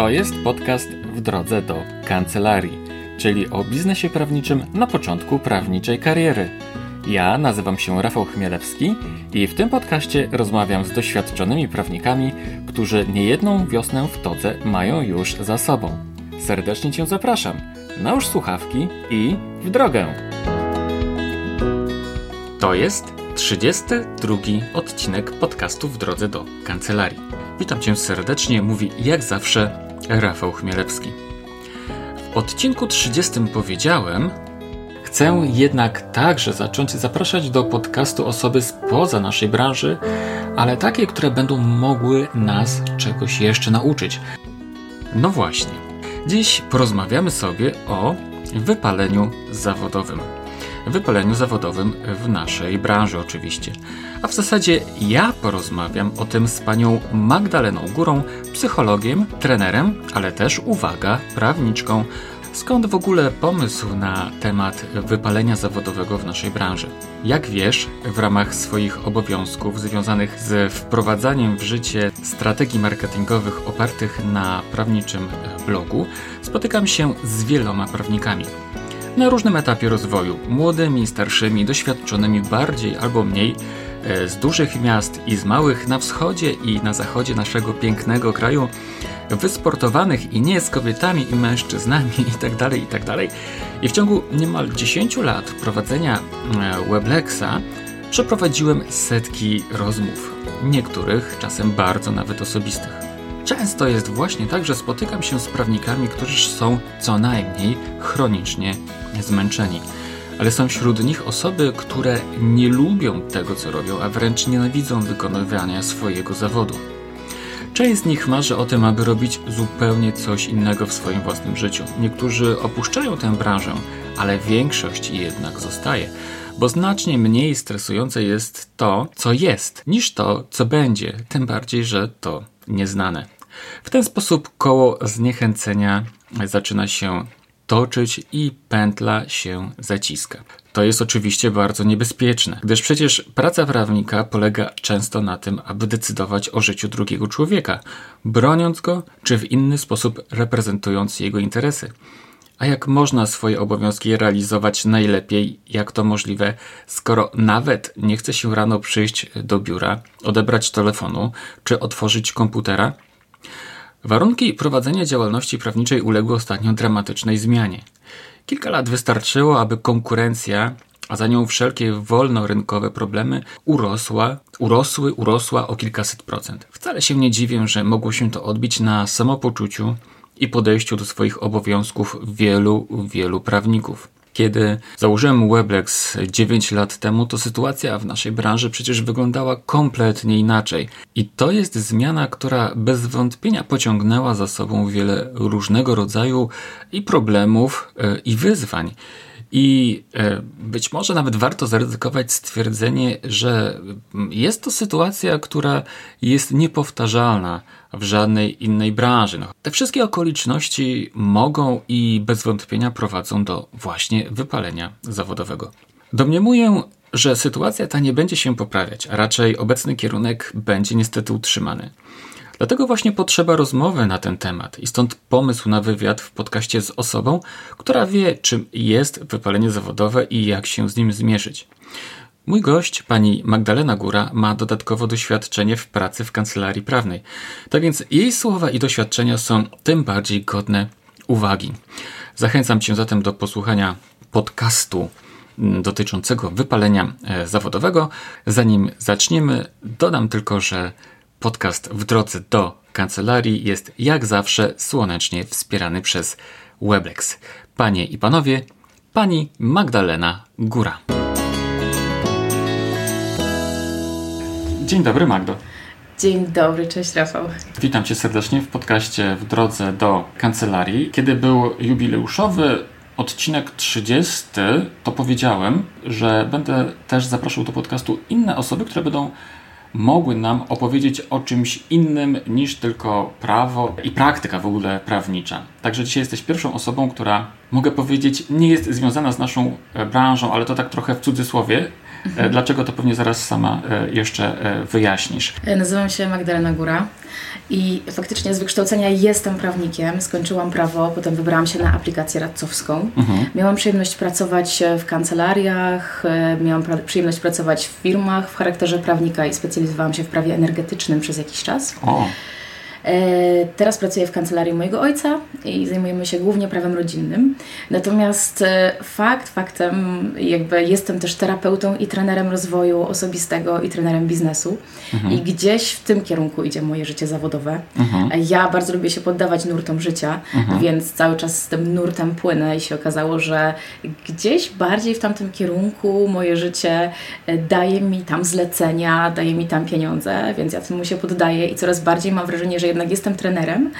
To jest podcast w drodze do kancelarii, czyli o biznesie prawniczym na początku prawniczej kariery. Ja nazywam się Rafał Chmielewski i w tym podcaście rozmawiam z doświadczonymi prawnikami, którzy niejedną wiosnę w todze mają już za sobą. Serdecznie Cię zapraszam. Nałóż słuchawki i w drogę! To jest 32 odcinek podcastu w drodze do kancelarii. Witam Cię serdecznie, mówi jak zawsze Rafał Chmielewski. W odcinku 30 powiedziałem, Chcę jednak także zacząć zapraszać do podcastu osoby spoza naszej branży, ale takie, które będą mogły nas czegoś jeszcze nauczyć. No właśnie, dziś porozmawiamy sobie o wypaleniu zawodowym wypaleniu zawodowym w naszej branży oczywiście. A w zasadzie ja porozmawiam o tym z panią Magdaleną Górą, psychologiem, trenerem, ale też uwaga, prawniczką. Skąd w ogóle pomysł na temat wypalenia zawodowego w naszej branży? Jak wiesz, w ramach swoich obowiązków związanych z wprowadzaniem w życie strategii marketingowych opartych na prawniczym blogu, spotykam się z wieloma prawnikami na różnym etapie rozwoju młodymi, starszymi, doświadczonymi bardziej albo mniej e, z dużych miast i z małych na wschodzie i na zachodzie naszego pięknego kraju, wysportowanych i nie z kobietami i mężczyznami itd. Tak itd. Tak I w ciągu niemal 10 lat prowadzenia e, Weblexa przeprowadziłem setki rozmów, niektórych czasem bardzo nawet osobistych. Często jest właśnie tak, że spotykam się z prawnikami, którzy są co najmniej chronicznie zmęczeni. Ale są wśród nich osoby, które nie lubią tego, co robią, a wręcz nienawidzą wykonywania swojego zawodu. Część z nich marzy o tym, aby robić zupełnie coś innego w swoim własnym życiu. Niektórzy opuszczają tę branżę, ale większość jednak zostaje, bo znacznie mniej stresujące jest to, co jest, niż to, co będzie, tym bardziej, że to nieznane. W ten sposób koło zniechęcenia zaczyna się toczyć i pętla się zaciska. To jest oczywiście bardzo niebezpieczne, gdyż przecież praca prawnika polega często na tym, aby decydować o życiu drugiego człowieka, broniąc go czy w inny sposób reprezentując jego interesy. A jak można swoje obowiązki realizować najlepiej, jak to możliwe, skoro nawet nie chce się rano przyjść do biura, odebrać telefonu czy otworzyć komputera? Warunki prowadzenia działalności prawniczej uległy ostatnio dramatycznej zmianie. Kilka lat wystarczyło, aby konkurencja, a za nią wszelkie wolnorynkowe problemy urosła, urosły, urosła o kilkaset procent. Wcale się nie dziwię, że mogło się to odbić na samopoczuciu i podejściu do swoich obowiązków wielu, wielu prawników. Kiedy założyłem Weblex 9 lat temu, to sytuacja w naszej branży przecież wyglądała kompletnie inaczej. I to jest zmiana, która bez wątpienia pociągnęła za sobą wiele różnego rodzaju i problemów, e, i wyzwań. I e, być może nawet warto zaryzykować stwierdzenie, że jest to sytuacja, która jest niepowtarzalna w żadnej innej branży. No, te wszystkie okoliczności mogą i bez wątpienia prowadzą do właśnie wypalenia zawodowego. Domniemuję, że sytuacja ta nie będzie się poprawiać, a raczej obecny kierunek będzie niestety utrzymany. Dlatego właśnie potrzeba rozmowy na ten temat i stąd pomysł na wywiad w podcaście z osobą, która wie, czym jest wypalenie zawodowe i jak się z nim zmierzyć. Mój gość, pani Magdalena Góra, ma dodatkowo doświadczenie w pracy w kancelarii prawnej. Tak więc jej słowa i doświadczenia są tym bardziej godne uwagi. Zachęcam cię zatem do posłuchania podcastu mm, dotyczącego wypalenia e, zawodowego. Zanim zaczniemy, dodam tylko, że podcast w drodze do kancelarii jest jak zawsze słonecznie wspierany przez Weblex. Panie i panowie, pani Magdalena Góra. Dzień dobry, Magdo. Dzień dobry, cześć Rafał. Witam Cię serdecznie w podcaście w drodze do kancelarii. Kiedy był jubileuszowy odcinek 30, to powiedziałem, że będę też zapraszał do podcastu inne osoby, które będą mogły nam opowiedzieć o czymś innym niż tylko prawo i praktyka w ogóle prawnicza. Także dzisiaj jesteś pierwszą osobą, która mogę powiedzieć nie jest związana z naszą branżą, ale to tak trochę w cudzysłowie, Mhm. Dlaczego to pewnie zaraz sama jeszcze wyjaśnisz. Nazywam się Magdalena Góra i faktycznie z wykształcenia jestem prawnikiem. Skończyłam prawo, potem wybrałam się na aplikację radcowską. Mhm. Miałam przyjemność pracować w kancelariach, miałam przyjemność pracować w firmach w charakterze prawnika i specjalizowałam się w prawie energetycznym przez jakiś czas. O. E, teraz pracuję w kancelarii mojego ojca i zajmujemy się głównie prawem rodzinnym. Natomiast e, fakt, faktem, jakby jestem też terapeutą i trenerem rozwoju osobistego i trenerem biznesu. Mhm. I gdzieś w tym kierunku idzie moje życie zawodowe. Mhm. Ja bardzo lubię się poddawać nurtom życia, mhm. więc cały czas z tym nurtem płynę i się okazało, że gdzieś bardziej w tamtym kierunku moje życie e, daje mi tam zlecenia, daje mi tam pieniądze, więc ja temu się poddaję i coraz bardziej mam wrażenie, że jednak jestem trenerem,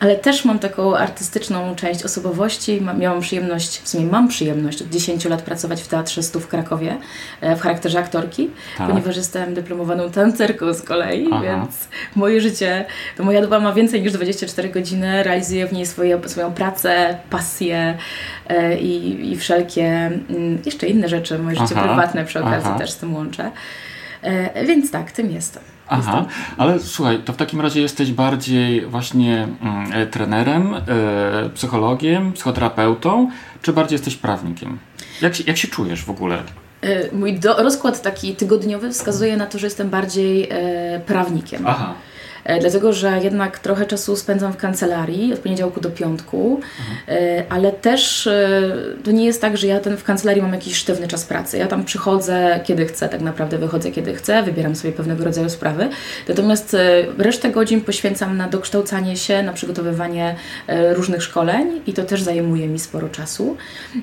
ale też mam taką artystyczną część osobowości. Miałam przyjemność, w sumie mam przyjemność od 10 lat pracować w Teatrze Stu w Krakowie e, w charakterze aktorki, tak. ponieważ jestem dyplomowaną tancerką z kolei, Aha. więc moje życie, to moja doba ma więcej niż 24 godziny, realizuję w niej swoje, swoją pracę, pasję e, i, i wszelkie mm, jeszcze inne rzeczy, moje życie Aha. prywatne przy okazji Aha. też z tym łączę. E, więc tak, tym jestem. Aha, ale słuchaj, to w takim razie jesteś bardziej właśnie mm, e, trenerem, e, psychologiem, psychoterapeutą, czy bardziej jesteś prawnikiem? Jak się, jak się czujesz w ogóle? E, mój do, rozkład taki tygodniowy wskazuje na to, że jestem bardziej e, prawnikiem. Aha. E, dlatego że jednak trochę czasu spędzam w kancelarii od poniedziałku do piątku, mhm. ale też e, to nie jest tak, że ja ten w kancelarii mam jakiś sztywny czas pracy. Ja tam przychodzę kiedy chcę, tak naprawdę wychodzę kiedy chcę, wybieram sobie pewnego rodzaju sprawy. Natomiast resztę godzin poświęcam na dokształcanie się, na przygotowywanie różnych szkoleń i to też zajmuje mi sporo czasu.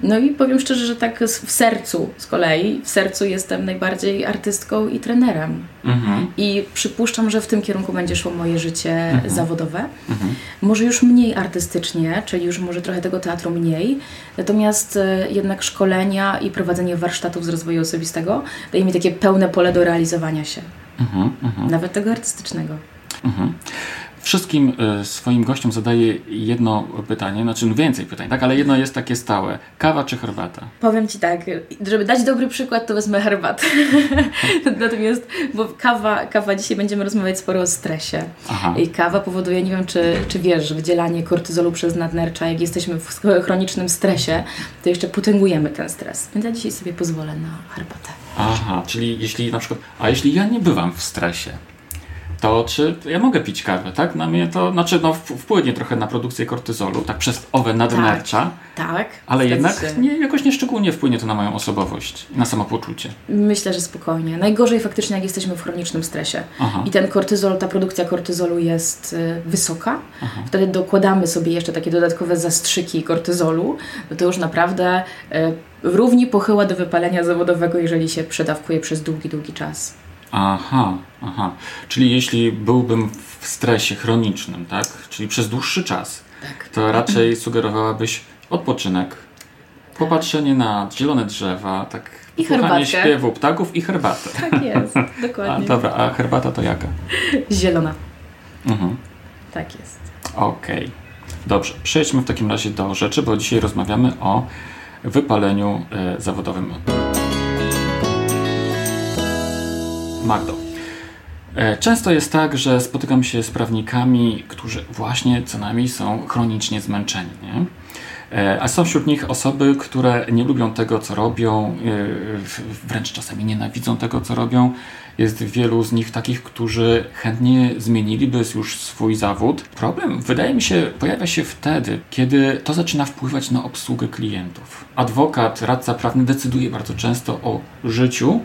No i powiem szczerze, że tak w sercu z kolei, w sercu jestem najbardziej artystką i trenerem. Mhm. I przypuszczam, że w tym kierunku będzie szło moje życie mhm. zawodowe. Mhm. Może już mniej artystycznie, czyli już może trochę tego teatru mniej, natomiast e, jednak szkolenia i prowadzenie warsztatów z rozwoju osobistego daje mi takie pełne pole do realizowania się. Mhm, mhm. Nawet tego artystycznego. Mhm. Wszystkim e, swoim gościom zadaję jedno pytanie, znaczy no więcej pytań, tak? Ale jedno jest takie stałe. Kawa czy herbata? Powiem Ci tak, żeby dać dobry przykład, to wezmę herbatę. Natomiast, bo kawa, kawa, dzisiaj będziemy rozmawiać sporo o stresie. Aha. I kawa powoduje, nie wiem czy, czy wiesz, wydzielanie kortyzolu przez nadnercza. Jak jesteśmy w chronicznym stresie, to jeszcze potęgujemy ten stres. Więc ja dzisiaj sobie pozwolę na herbatę. Aha, czyli jeśli na przykład, a jeśli ja nie bywam w stresie, to czy ja mogę pić kawę, tak? Na mnie to, znaczy no, wpłynie trochę na produkcję kortyzolu, tak przez owe nadnercza. Tak, tak ale jednak nie, jakoś nieszczególnie wpłynie to na moją osobowość, na samopoczucie. Myślę, że spokojnie. Najgorzej faktycznie, jak jesteśmy w chronicznym stresie Aha. i ten kortyzol, ta produkcja kortyzolu jest y, wysoka, Aha. wtedy dokładamy sobie jeszcze takie dodatkowe zastrzyki kortyzolu, no to już naprawdę y, równi pochyła do wypalenia zawodowego, jeżeli się przedawkuje przez długi, długi czas. Aha, aha. Czyli jeśli byłbym w stresie chronicznym, tak? Czyli przez dłuższy czas, tak. to raczej sugerowałabyś odpoczynek, tak. popatrzenie na zielone drzewa, tak i herbatkę. śpiewu ptaków i herbatę. Tak jest, dokładnie. A, dobra, a herbata to jaka? Zielona. Mhm. Tak jest. Okej. Okay. Dobrze, przejdźmy w takim razie do rzeczy, bo dzisiaj rozmawiamy o wypaleniu y, zawodowym. Magdo. E, często jest tak, że spotykam się z prawnikami, którzy właśnie co najmniej są chronicznie zmęczeni. Nie? E, a są wśród nich osoby, które nie lubią tego, co robią, e, wręcz czasami nienawidzą tego, co robią. Jest wielu z nich takich, którzy chętnie zmieniliby już swój zawód. Problem, wydaje mi się, pojawia się wtedy, kiedy to zaczyna wpływać na obsługę klientów. Adwokat, radca prawny decyduje bardzo często o życiu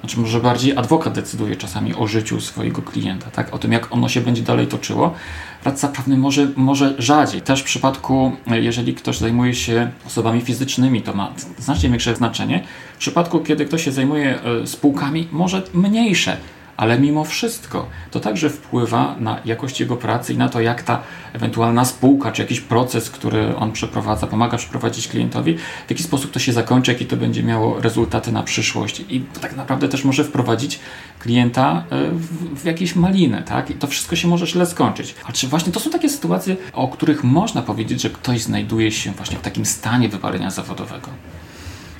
znaczy może bardziej adwokat decyduje czasami o życiu swojego klienta, tak? o tym jak ono się będzie dalej toczyło. Radca prawny może, może rzadziej. Też w przypadku, jeżeli ktoś zajmuje się osobami fizycznymi, to ma znacznie większe znaczenie. W przypadku, kiedy ktoś się zajmuje e, spółkami, może mniejsze ale mimo wszystko to także wpływa na jakość jego pracy i na to, jak ta ewentualna spółka, czy jakiś proces, który on przeprowadza, pomaga przeprowadzić klientowi, w jaki sposób to się zakończy, jakie to będzie miało rezultaty na przyszłość. I tak naprawdę też może wprowadzić klienta e, w, w jakieś maliny, tak? I to wszystko się może źle skończyć. A czy właśnie to są takie sytuacje, o których można powiedzieć, że ktoś znajduje się właśnie w takim stanie wypalenia zawodowego?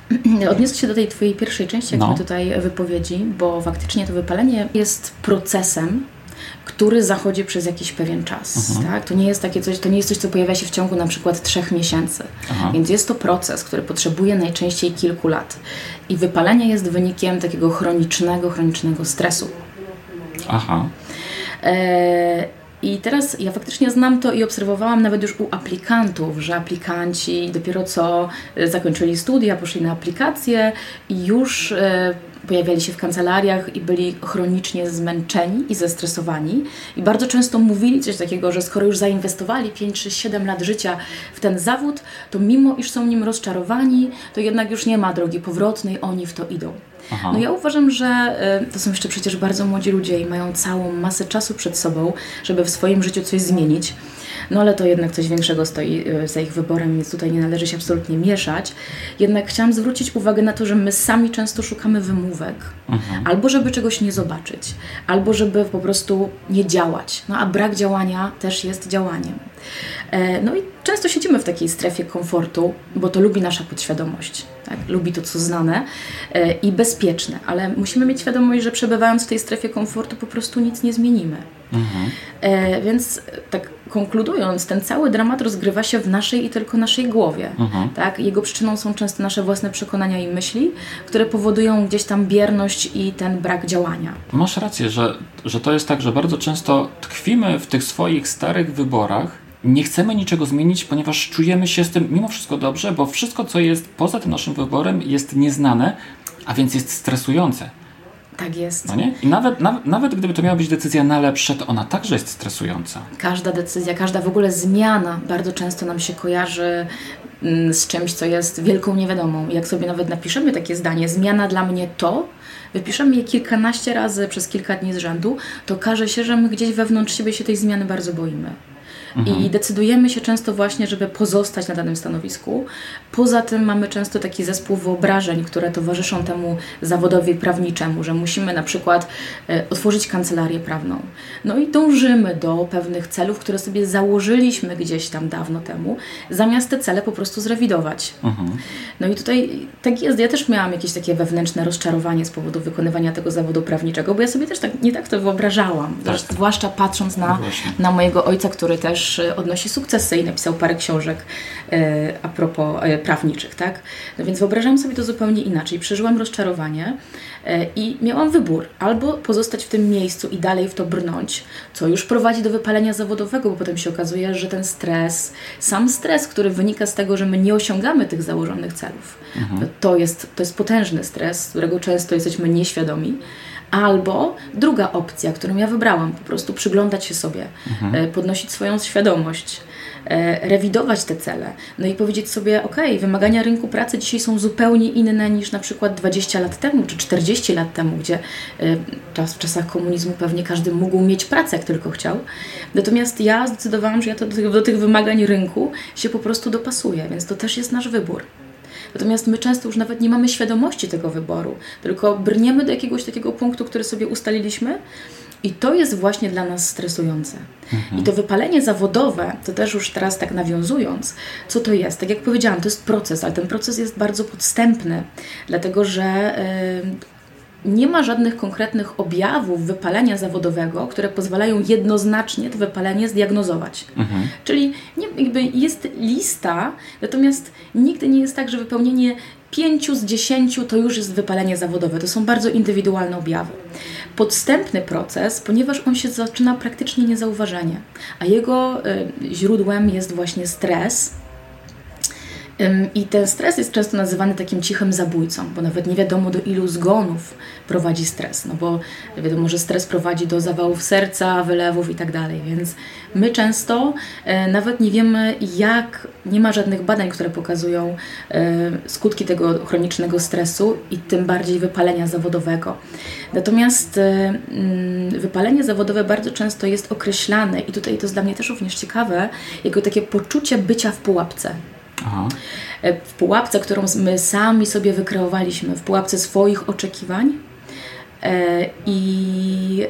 odniosę się do tej Twojej pierwszej części, jak no. tutaj wypowiedzi, bo faktycznie to wypalenie jest procesem, który zachodzi przez jakiś pewien czas. Mhm. Tak? To nie jest takie coś, to nie jest coś, co pojawia się w ciągu na przykład trzech miesięcy. Więc jest to proces, który potrzebuje najczęściej kilku lat. I wypalenie jest wynikiem takiego chronicznego, chronicznego stresu. Aha. E i teraz ja faktycznie znam to i obserwowałam nawet już u aplikantów, że aplikanci dopiero co zakończyli studia, poszli na aplikacje i już e, pojawiali się w kancelariach i byli chronicznie zmęczeni i zestresowani. I bardzo często mówili coś takiego, że skoro już zainwestowali 5 czy 7 lat życia w ten zawód, to mimo iż są nim rozczarowani, to jednak już nie ma drogi powrotnej, oni w to idą. Aha. No ja uważam, że y, to są jeszcze przecież bardzo młodzi ludzie i mają całą masę czasu przed sobą, żeby w swoim życiu coś zmienić. No ale to jednak coś większego stoi y, za ich wyborem, więc tutaj nie należy się absolutnie mieszać. Jednak chciałam zwrócić uwagę na to, że my sami często szukamy wymówek. Mhm. Albo żeby czegoś nie zobaczyć, albo żeby po prostu nie działać. No a brak działania też jest działaniem. E, no i często siedzimy w takiej strefie komfortu, bo to lubi nasza podświadomość. Tak? Lubi to, co znane e, i bezpieczne, ale musimy mieć świadomość, że przebywając w tej strefie komfortu po prostu nic nie zmienimy. Mhm. E, więc tak konkludując, ten cały dramat rozgrywa się w naszej i tylko naszej głowie. Mhm. Tak? Jego przyczyną są często nasze własne przekonania i myśli, które powodują gdzieś tam bierność i ten brak działania. Masz rację, że, że to jest tak, że bardzo często tkwimy w tych swoich starych wyborach, nie chcemy niczego zmienić, ponieważ czujemy się z tym mimo wszystko dobrze, bo wszystko, co jest poza tym naszym wyborem, jest nieznane, a więc jest stresujące. Tak jest. No nie? I nawet, nawet, nawet gdyby to miała być decyzja na lepsze, to ona także jest stresująca. Każda decyzja, każda w ogóle zmiana bardzo często nam się kojarzy mm, z czymś, co jest wielką niewiadomą. Jak sobie nawet napiszemy takie zdanie, zmiana dla mnie to, wypiszemy je kilkanaście razy przez kilka dni z rzędu, to okaże się, że my gdzieś wewnątrz siebie się tej zmiany bardzo boimy. Mhm. I decydujemy się często właśnie, żeby pozostać na danym stanowisku. Poza tym mamy często taki zespół wyobrażeń, które towarzyszą temu zawodowi prawniczemu, że musimy na przykład e, otworzyć kancelarię prawną. No i dążymy do pewnych celów, które sobie założyliśmy gdzieś tam dawno temu, zamiast te cele po prostu zrewidować. Mhm. No i tutaj tak jest. Ja też miałam jakieś takie wewnętrzne rozczarowanie z powodu wykonywania tego zawodu prawniczego, bo ja sobie też tak, nie tak to wyobrażałam. Tak. Zwłaszcza patrząc na, no na mojego ojca, który też też e, odnosi sukcesy i napisał parę książek e, a propos e, prawniczych, tak? No więc wyobrażam sobie to zupełnie inaczej. Przeżyłam rozczarowanie i miałam wybór. Albo pozostać w tym miejscu i dalej w to brnąć, co już prowadzi do wypalenia zawodowego, bo potem się okazuje, że ten stres, sam stres, który wynika z tego, że my nie osiągamy tych założonych celów, mhm. to, jest, to jest potężny stres, którego często jesteśmy nieświadomi. Albo druga opcja, którą ja wybrałam, po prostu przyglądać się sobie, mhm. E, podnosić swoją świadomość, e, rewidować te cele, no i powiedzieć sobie, ok, wymagania rynku pracy dzisiaj są zupełnie inne niż na przykład 20 lat temu czy 40 lat temu, gdzie e, w czasach komunizmu pewnie każdy mógł mieć pracę, jak tylko chciał. Natomiast ja zdecydowałam, że ja to do tych, do tych wymagań rynku się po prostu dopasuję, więc to też jest nasz wybór. Natomiast my często już nawet nie mamy świadomości tego wyboru, tylko brniemy do jakiegoś takiego punktu, który sobie ustaliliśmy. I to jest właśnie dla nas stresujące. Mhm. I to wypalenie zawodowe, to też już teraz tak nawiązując, co to jest? Tak jak powiedziałam, to jest proces, ale ten proces jest bardzo podstępny, dlatego że. Yy, nie ma żadnych konkretnych objawów wypalenia zawodowego, które pozwalają jednoznacznie to wypalenie zdiagnozować. Mhm. Czyli nie, jest lista, natomiast nigdy nie jest tak, że wypełnienie pięciu z dziesięciu to już jest wypalenie zawodowe. To są bardzo indywidualne objawy. Podstępny proces, ponieważ on się zaczyna praktycznie niezauważenie, a jego y, źródłem jest właśnie stres, i ten stres jest często nazywany takim cichym zabójcą, bo nawet nie wiadomo do ilu zgonów prowadzi stres. No bo wiadomo, że stres prowadzi do zawałów serca, wylewów i tak dalej. Więc my często e, nawet nie wiemy, jak, nie ma żadnych badań, które pokazują e, skutki tego chronicznego stresu i tym bardziej wypalenia zawodowego. Natomiast e, mm, wypalenie zawodowe bardzo często jest określane, i tutaj to jest dla mnie też również ciekawe, jako takie poczucie bycia w pułapce. Aha. E, w pułapce, którą my sami sobie wykreowaliśmy, w pułapce swoich oczekiwań e, i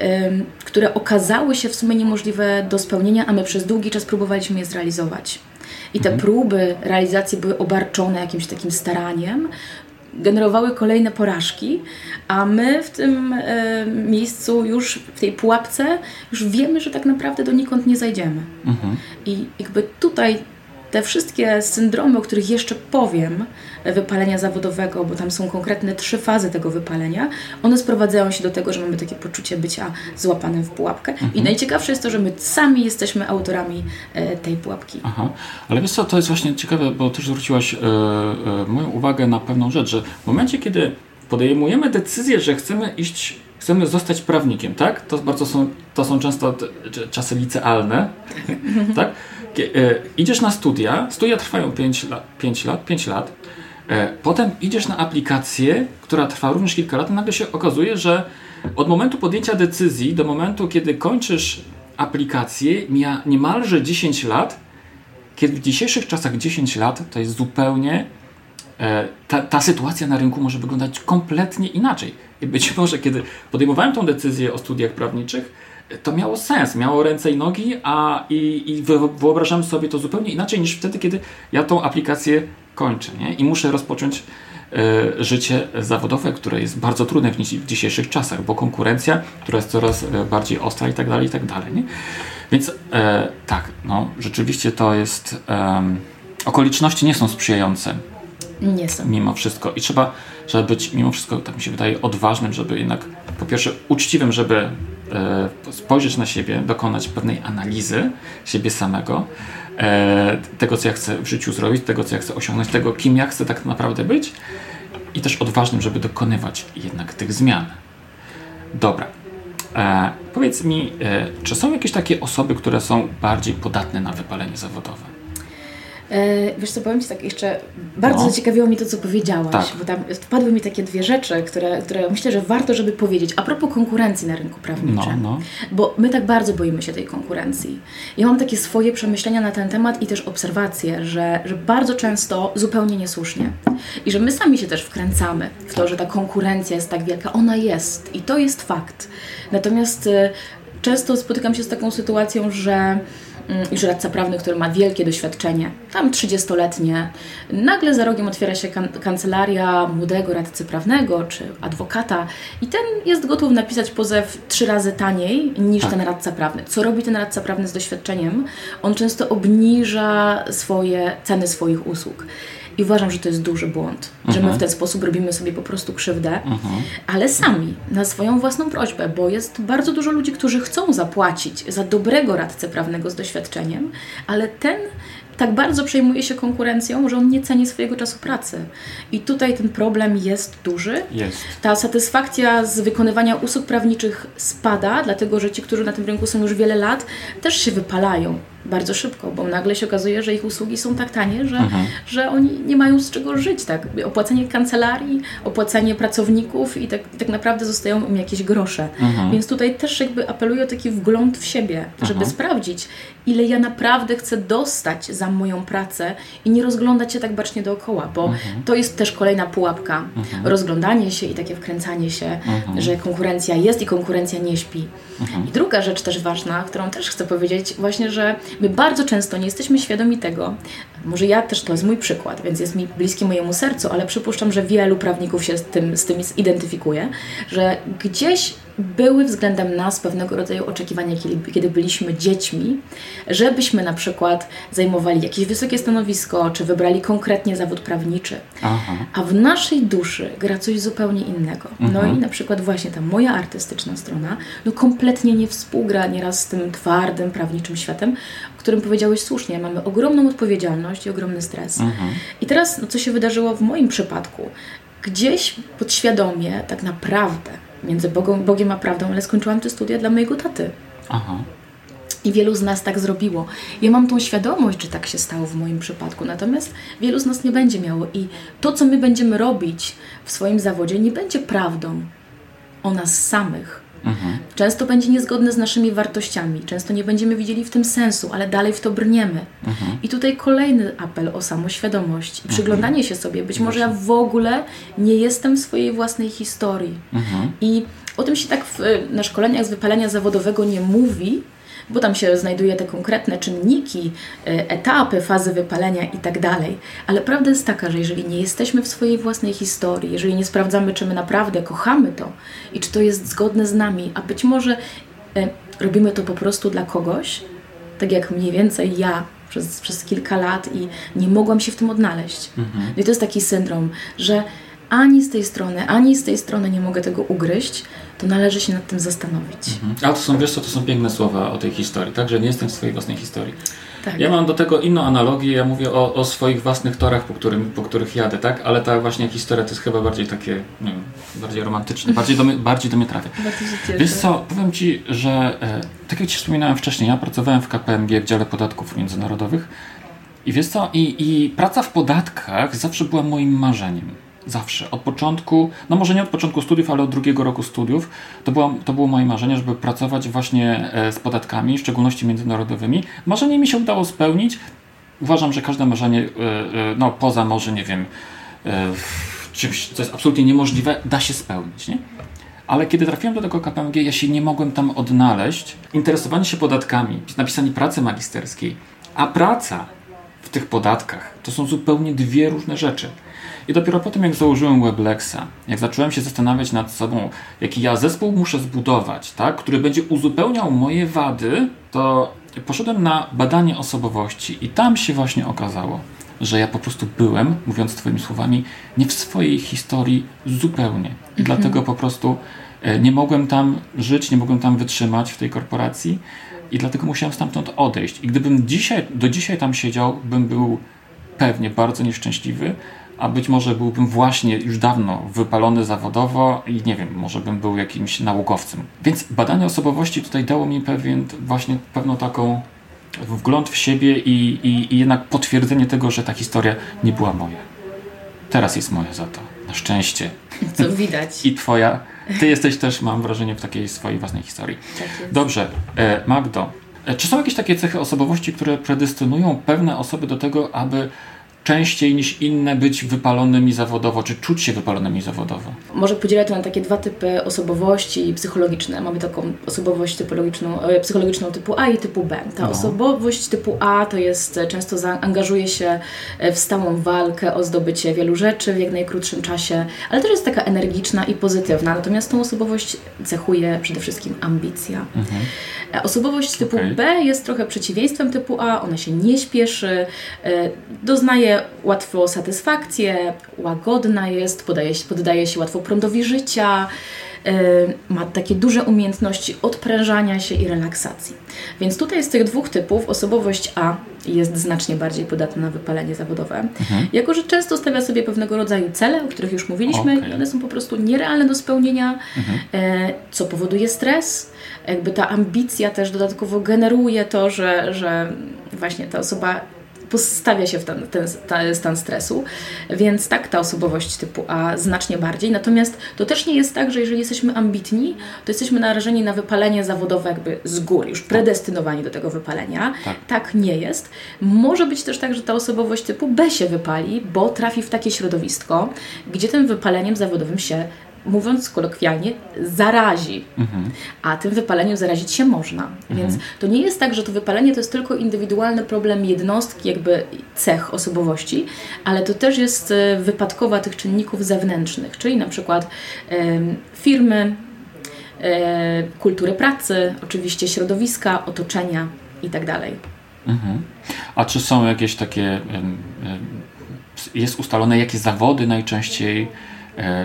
które okazały się w sumie niemożliwe do spełnienia, a my przez długi czas próbowaliśmy je zrealizować. I te mhm. próby realizacji były obarczone jakimś takim staraniem, generowały kolejne porażki, a my w tym e, miejscu już, w tej pułapce, już wiemy, że tak naprawdę donikąd nie zajdziemy. Mhm. I jakby tutaj te wszystkie syndromy, o których jeszcze powiem, e, wypalenia zawodowego, bo tam są konkretne trzy fazy tego wypalenia, one sprowadzają się do tego, że mamy takie poczucie bycia złapanym w pułapkę. Mhm. I najciekawsze jest to, że my sami jesteśmy autorami e, tej pułapki. Aha, ale wiesz co, to jest właśnie ciekawe, bo też zwróciłaś e, moją uwagę na pewną rzecz, że w momencie, kiedy podejmujemy decyzję, że chcemy iść chcemy zostać prawnikiem, tak? To bardzo są, to są często czasy licealne, tak? E, idziesz na studia, studia trwają 5 lat, 5 lat, 5 lat, e, potem idziesz na aplikację, która trwa również kilka lat, i nagle się okazuje, że od momentu podjęcia decyzji do momentu, kiedy kończysz aplikację, mija niemalże 10 lat, kiedy w dzisiejszych czasach 10 lat to jest zupełnie e, ta, ta sytuacja na rynku może wyglądać kompletnie inaczej. I być może, kiedy podejmowałem tą decyzję o studiach prawniczych, to miało sens, miało ręce i nogi, a i, i wyobrażam sobie to zupełnie inaczej niż wtedy, kiedy ja tą aplikację kończę nie? i muszę rozpocząć e, życie zawodowe, które jest bardzo trudne w, w, dzisiejszych czasach, bo konkurencja, która jest coraz e, bardziej ostra i tak dalej, i tak dalej. Nie? Więc e, tak, no, rzeczywiście to jest. okoliczności nie są sprzyjające. Nie są. Mimo wszystko. I trzeba, żeby być, mimo wszystko, tak mi się wydaje, odważnym, żeby jednak po pierwsze uczciwym, żeby spojrzeć na siebie, dokonać pewnej analizy siebie samego, e, tego, co ja chcę w życiu zrobić, tego, co ja chcę osiągnąć, tego, kim ja chcę tak naprawdę być i też odważnym, żeby dokonywać jednak tych zmian. Dobra. E, powiedz mi, e, czy są jakieś takie osoby, które są bardziej podatne na wypalenie zawodowe? E, wiesz co, powiem Ci tak jeszcze, bardzo no. zaciekawiło mnie to, co powiedziałaś, tak. bo tam wpadły mi takie dwie rzeczy, które, które myślę, że warto, żeby powiedzieć. A propos konkurencji na rynku prawniczym, no, no. bo my tak bardzo boimy się tej konkurencji. Ja mam takie swoje przemyślenia na ten temat i też obserwacje, że, że bardzo często zupełnie niesłusznie i że my sami się też wkręcamy w to, że ta konkurencja jest tak wielka. Ona jest i to jest fakt. Natomiast y, często spotykam się z taką sytuacją, że już mm, radca prawny, który ma wielkie doświadczenie, tam 30-letnie, nagle za rogiem otwiera się kan kancelaria młodego radcy prawnego czy adwokata i ten jest gotów napisać pozew trzy razy taniej niż tak. ten radca prawny. Co robi ten radca prawny z doświadczeniem? On często obniża swoje ceny swoich usług. I uważam, że to jest duży błąd, że my mhm. w ten sposób robimy sobie po prostu krzywdę, mhm. ale sami, na swoją własną prośbę, bo jest bardzo dużo ludzi, którzy chcą zapłacić za dobrego radcę prawnego z doświadczeniem, ale ten tak bardzo przejmuje się konkurencją, że on nie ceni swojego czasu pracy. I tutaj ten problem jest duży. Jest. Ta satysfakcja z wykonywania usług prawniczych spada, dlatego że ci, którzy na tym rynku są już wiele lat, też się wypalają bardzo szybko, bo nagle się okazuje, że ich usługi są tak tanie, że, mhm. że oni nie mają z czego żyć. Tak? Opłacenie kancelarii, opłacenie pracowników i tak, tak naprawdę zostają im jakieś grosze. Mhm. Więc tutaj też jakby apeluję o taki wgląd w siebie, żeby mhm. sprawdzić, ile ja naprawdę chcę dostać za moją pracę i nie rozglądać się tak bacznie dookoła, bo mhm. to jest też kolejna pułapka. Mhm. Rozglądanie się i takie wkręcanie się, mhm. że konkurencja jest i konkurencja nie śpi. I druga rzecz też ważna, którą też chcę powiedzieć, właśnie, że my bardzo często nie jesteśmy świadomi tego, może ja też to jest mój przykład, więc jest mi bliski mojemu sercu, ale przypuszczam, że wielu prawników się z tym, z tym zidentyfikuje, że gdzieś były względem nas pewnego rodzaju oczekiwania, kiedy, kiedy byliśmy dziećmi, żebyśmy na przykład zajmowali jakieś wysokie stanowisko, czy wybrali konkretnie zawód prawniczy. Aha. A w naszej duszy gra coś zupełnie innego. No mhm. i na przykład właśnie ta moja artystyczna strona, no kompletnie nie współgra nieraz z tym twardym, prawniczym światem, o którym powiedziałeś słusznie. Mamy ogromną odpowiedzialność i ogromny stres. Mhm. I teraz, no, co się wydarzyło w moim przypadku? Gdzieś podświadomie tak naprawdę między Bogiem, Bogiem a prawdą, ale skończyłam te studia dla mojego taty. Aha. I wielu z nas tak zrobiło. Ja mam tą świadomość, że tak się stało w moim przypadku, natomiast wielu z nas nie będzie miało. I to, co my będziemy robić w swoim zawodzie, nie będzie prawdą o nas samych. Mhm. Często będzie niezgodne z naszymi wartościami, często nie będziemy widzieli w tym sensu, ale dalej w to brniemy. Mhm. I tutaj kolejny apel o samoświadomość i mhm. przyglądanie się sobie. Być może ja w ogóle nie jestem w swojej własnej historii. Mhm. I o tym się tak w, na szkoleniach z wypalenia zawodowego nie mówi, bo tam się znajduje te konkretne czynniki, e, etapy, fazy wypalenia i tak dalej. Ale prawda jest taka, że jeżeli nie jesteśmy w swojej własnej historii, jeżeli nie sprawdzamy, czy my naprawdę kochamy to i czy to jest zgodne z nami, a być może e, robimy to po prostu dla kogoś, tak jak mniej więcej ja przez, przez kilka lat i nie mogłam się w tym odnaleźć. Mhm. No I to jest taki syndrom, że ani z tej strony, ani z tej strony nie mogę tego ugryźć, to należy się nad tym zastanowić. Mhm. A to są, wiesz co, to są piękne słowa o tej historii, tak? Że nie jestem w swojej własnej historii. Tak. Ja mam do tego inną analogię, ja mówię o, o, swoich własnych torach, po, którym, po których jadę, tak? Ale ta właśnie historia to jest chyba bardziej takie, nie wiem, bardziej romantyczne, bardziej do, mnie, bardziej do mnie trafia. Wiesz co, powiem Ci, że e, tak jak Ci wspominałem wcześniej, ja pracowałem w KPMG w dziale podatków międzynarodowych i wiesz co, i, i praca w podatkach zawsze była moim marzeniem. Zawsze. Od początku, no może nie od początku studiów, ale od drugiego roku studiów, to było, to było moje marzenie, żeby pracować właśnie e, z podatkami, w szczególności międzynarodowymi. Marzenie mi się udało spełnić. Uważam, że każde marzenie, e, e, no poza może, nie wiem, czymś, co jest absolutnie niemożliwe, da się spełnić, nie? Ale kiedy trafiłem do tego KPMG, ja się nie mogłem tam odnaleźć. Interesowanie się podatkami, napisanie pracy magisterskiej, a praca w tych podatkach to są zupełnie dwie różne rzeczy. I dopiero po tym, jak założyłem Weblexa, jak zacząłem się zastanawiać nad sobą, jaki ja zespół muszę zbudować, tak, który będzie uzupełniał moje wady, to poszedłem na badanie osobowości i tam się właśnie okazało, że ja po prostu byłem, mówiąc Twoimi słowami, nie w swojej historii zupełnie. I mhm. dlatego po prostu e, nie mogłem tam żyć, nie mogłem tam wytrzymać w tej korporacji i dlatego musiałem stamtąd odejść. I gdybym dzisiaj, do dzisiaj tam siedział, bym był pewnie bardzo nieszczęśliwy, a być może byłbym właśnie już dawno wypalony zawodowo i nie wiem, może bym był jakimś naukowcem. Więc badanie osobowości tutaj dało mi pewien, właśnie pewną taką wgląd w siebie i, i, i jednak potwierdzenie tego, że ta historia nie była moja. Teraz jest moja za to. Na szczęście. Co widać. I twoja. Ty jesteś też, mam wrażenie, w takiej swojej własnej historii. Tak Dobrze. E, Magdo, e, czy są jakieś takie cechy osobowości, które predestynują pewne osoby do tego, aby częściej niż inne być wypalonymi zawodowo, czy czuć się wypalonymi zawodowo? Może podzielę to na takie dwa typy osobowości psychologiczne. Mamy taką osobowość typologiczną, e, psychologiczną typu A i typu B. Ta no. osobowość typu A to jest e, często zaangażuje się e, w stałą walkę o zdobycie wielu rzeczy w jak najkrótszym czasie, ale też jest taka energiczna i pozytywna. Natomiast tą osobowość cechuje przede wszystkim ambicja. Mhm. Osobowość typu okay. B jest trochę przeciwieństwem typu A, ona się nie śpieszy, doznaje łatwo satysfakcję, łagodna jest, podaje, poddaje się łatwo prądowi życia, yy, ma takie duże umiejętności odprężania się i relaksacji. Więc tutaj z tych dwóch typów osobowość A jest znacznie bardziej podatna na wypalenie zawodowe, mhm. jako że często stawia sobie pewnego rodzaju cele, o których już mówiliśmy, okay. i one są po prostu nierealne do spełnienia, mhm. e, co powoduje stres. Jakby ta ambicja też dodatkowo generuje to, że, że właśnie ta osoba postawia się w ten, ten, ten, stan stresu, więc tak, ta osobowość typu A znacznie bardziej. Natomiast to też nie jest tak, że jeżeli jesteśmy ambitni, to jesteśmy narażeni na wypalenie zawodowe jakby z góry, już predestynowani do tego wypalenia. Tak. tak nie jest. Może być też tak, że ta osobowość typu B się wypali, bo trafi w takie środowisko, gdzie tym wypaleniem zawodowym się mówiąc kolokwialnie, zarazi. Mhm. A tym wypaleniem zarazić się można. Mhm. Więc to nie jest tak, że to wypalenie to jest tylko indywidualny problem jednostki, jakby cech osobowości, ale to też jest e, wypadkowa tych czynników zewnętrznych, czyli na przykład e, firmy, e, kultury pracy, oczywiście środowiska, otoczenia itd. Tak mhm. A czy są jakieś takie, jest ustalone, jakie zawody najczęściej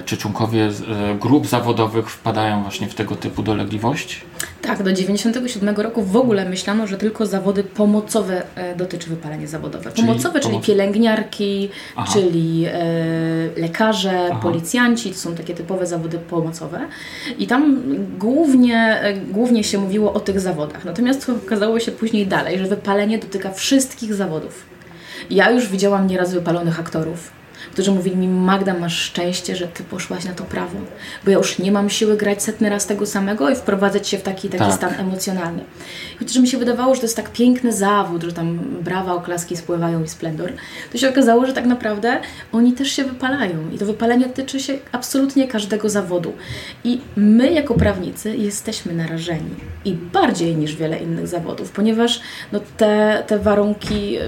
czy członkowie e, grup zawodowych wpadają właśnie w tego typu dolegliwości? Tak, do 97 roku w ogóle myślano, że tylko zawody pomocowe e, dotyczy wypalenie zawodowe. Pomocowe, czyli pomoc... pielęgniarki, Aha. czyli e, lekarze, Aha. policjanci, to są takie typowe zawody pomocowe. I tam głównie, głównie się mówiło o tych zawodach. Natomiast okazało się później dalej, że wypalenie dotyka wszystkich zawodów. Ja już widziałam nieraz wypalonych aktorów którzy mówili mi, Magda, masz szczęście, że ty poszłaś na to prawo, bo ja już nie mam siły grać setny raz tego samego i wprowadzać się w taki, taki tak. stan emocjonalny. Chociaż mi się wydawało, że to jest tak piękny zawód, że tam brawa, oklaski spływają i splendor, to się okazało, że tak naprawdę oni też się wypalają i to wypalenie tyczy się absolutnie każdego zawodu. I my jako prawnicy jesteśmy narażeni i bardziej niż wiele innych zawodów, ponieważ no, te, te warunki,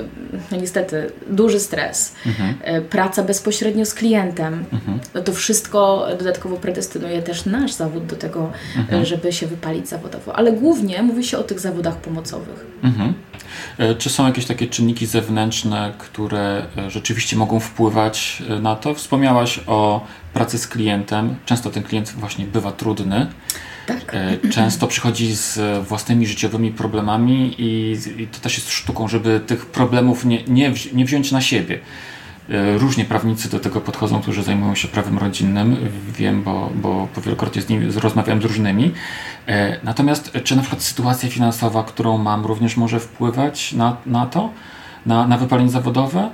no niestety, duży stres, mhm. E, praca bezpośrednio z klientem, mhm. no to wszystko dodatkowo predestynuje też nasz zawód do tego, mhm. żeby się wypalić zawodowo. Ale głównie mówi się o tych zawodach pomocowych. Mhm. E, czy są jakieś takie czynniki zewnętrzne, które e, rzeczywiście mogą wpływać na to? Wspomniałaś o pracy z klientem. Często ten klient właśnie bywa trudny. Tak. E, często przychodzi z własnymi życiowymi problemami i, i to też jest sztuką, żeby tych problemów nie, nie, nie wziąć na siebie. E, różnie prawnicy do tego podchodzą, którzy zajmują się prawem rodzinnym. Wiem, bo, bo wielokrotnie z nimi rozmawiałem z różnymi. E, natomiast czy na przykład sytuacja finansowa, którą mam, również może wpływać na, na to, na, na wypalenie zawodowe?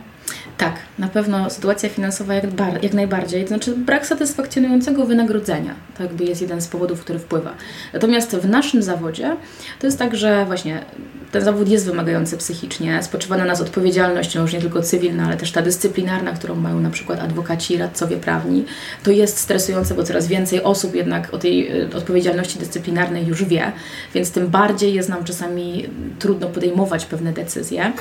Tak, na pewno sytuacja finansowa jak, bar, jak najbardziej. To znaczy brak satysfakcjonującego wynagrodzenia. To jakby jest jeden z powodów, który wpływa. Natomiast w naszym zawodzie to jest tak, że właśnie ten zawód jest wymagający psychicznie, spoczywa na nas odpowiedzialność, no już nie tylko cywilna, ale też ta dyscyplinarna, którą mają na przykład adwokaci, radcowie prawni. To jest stresujące, bo coraz więcej osób jednak o tej y, odpowiedzialności dyscyplinarnej już wie, więc tym bardziej jest nam czasami trudno podejmować pewne decyzje.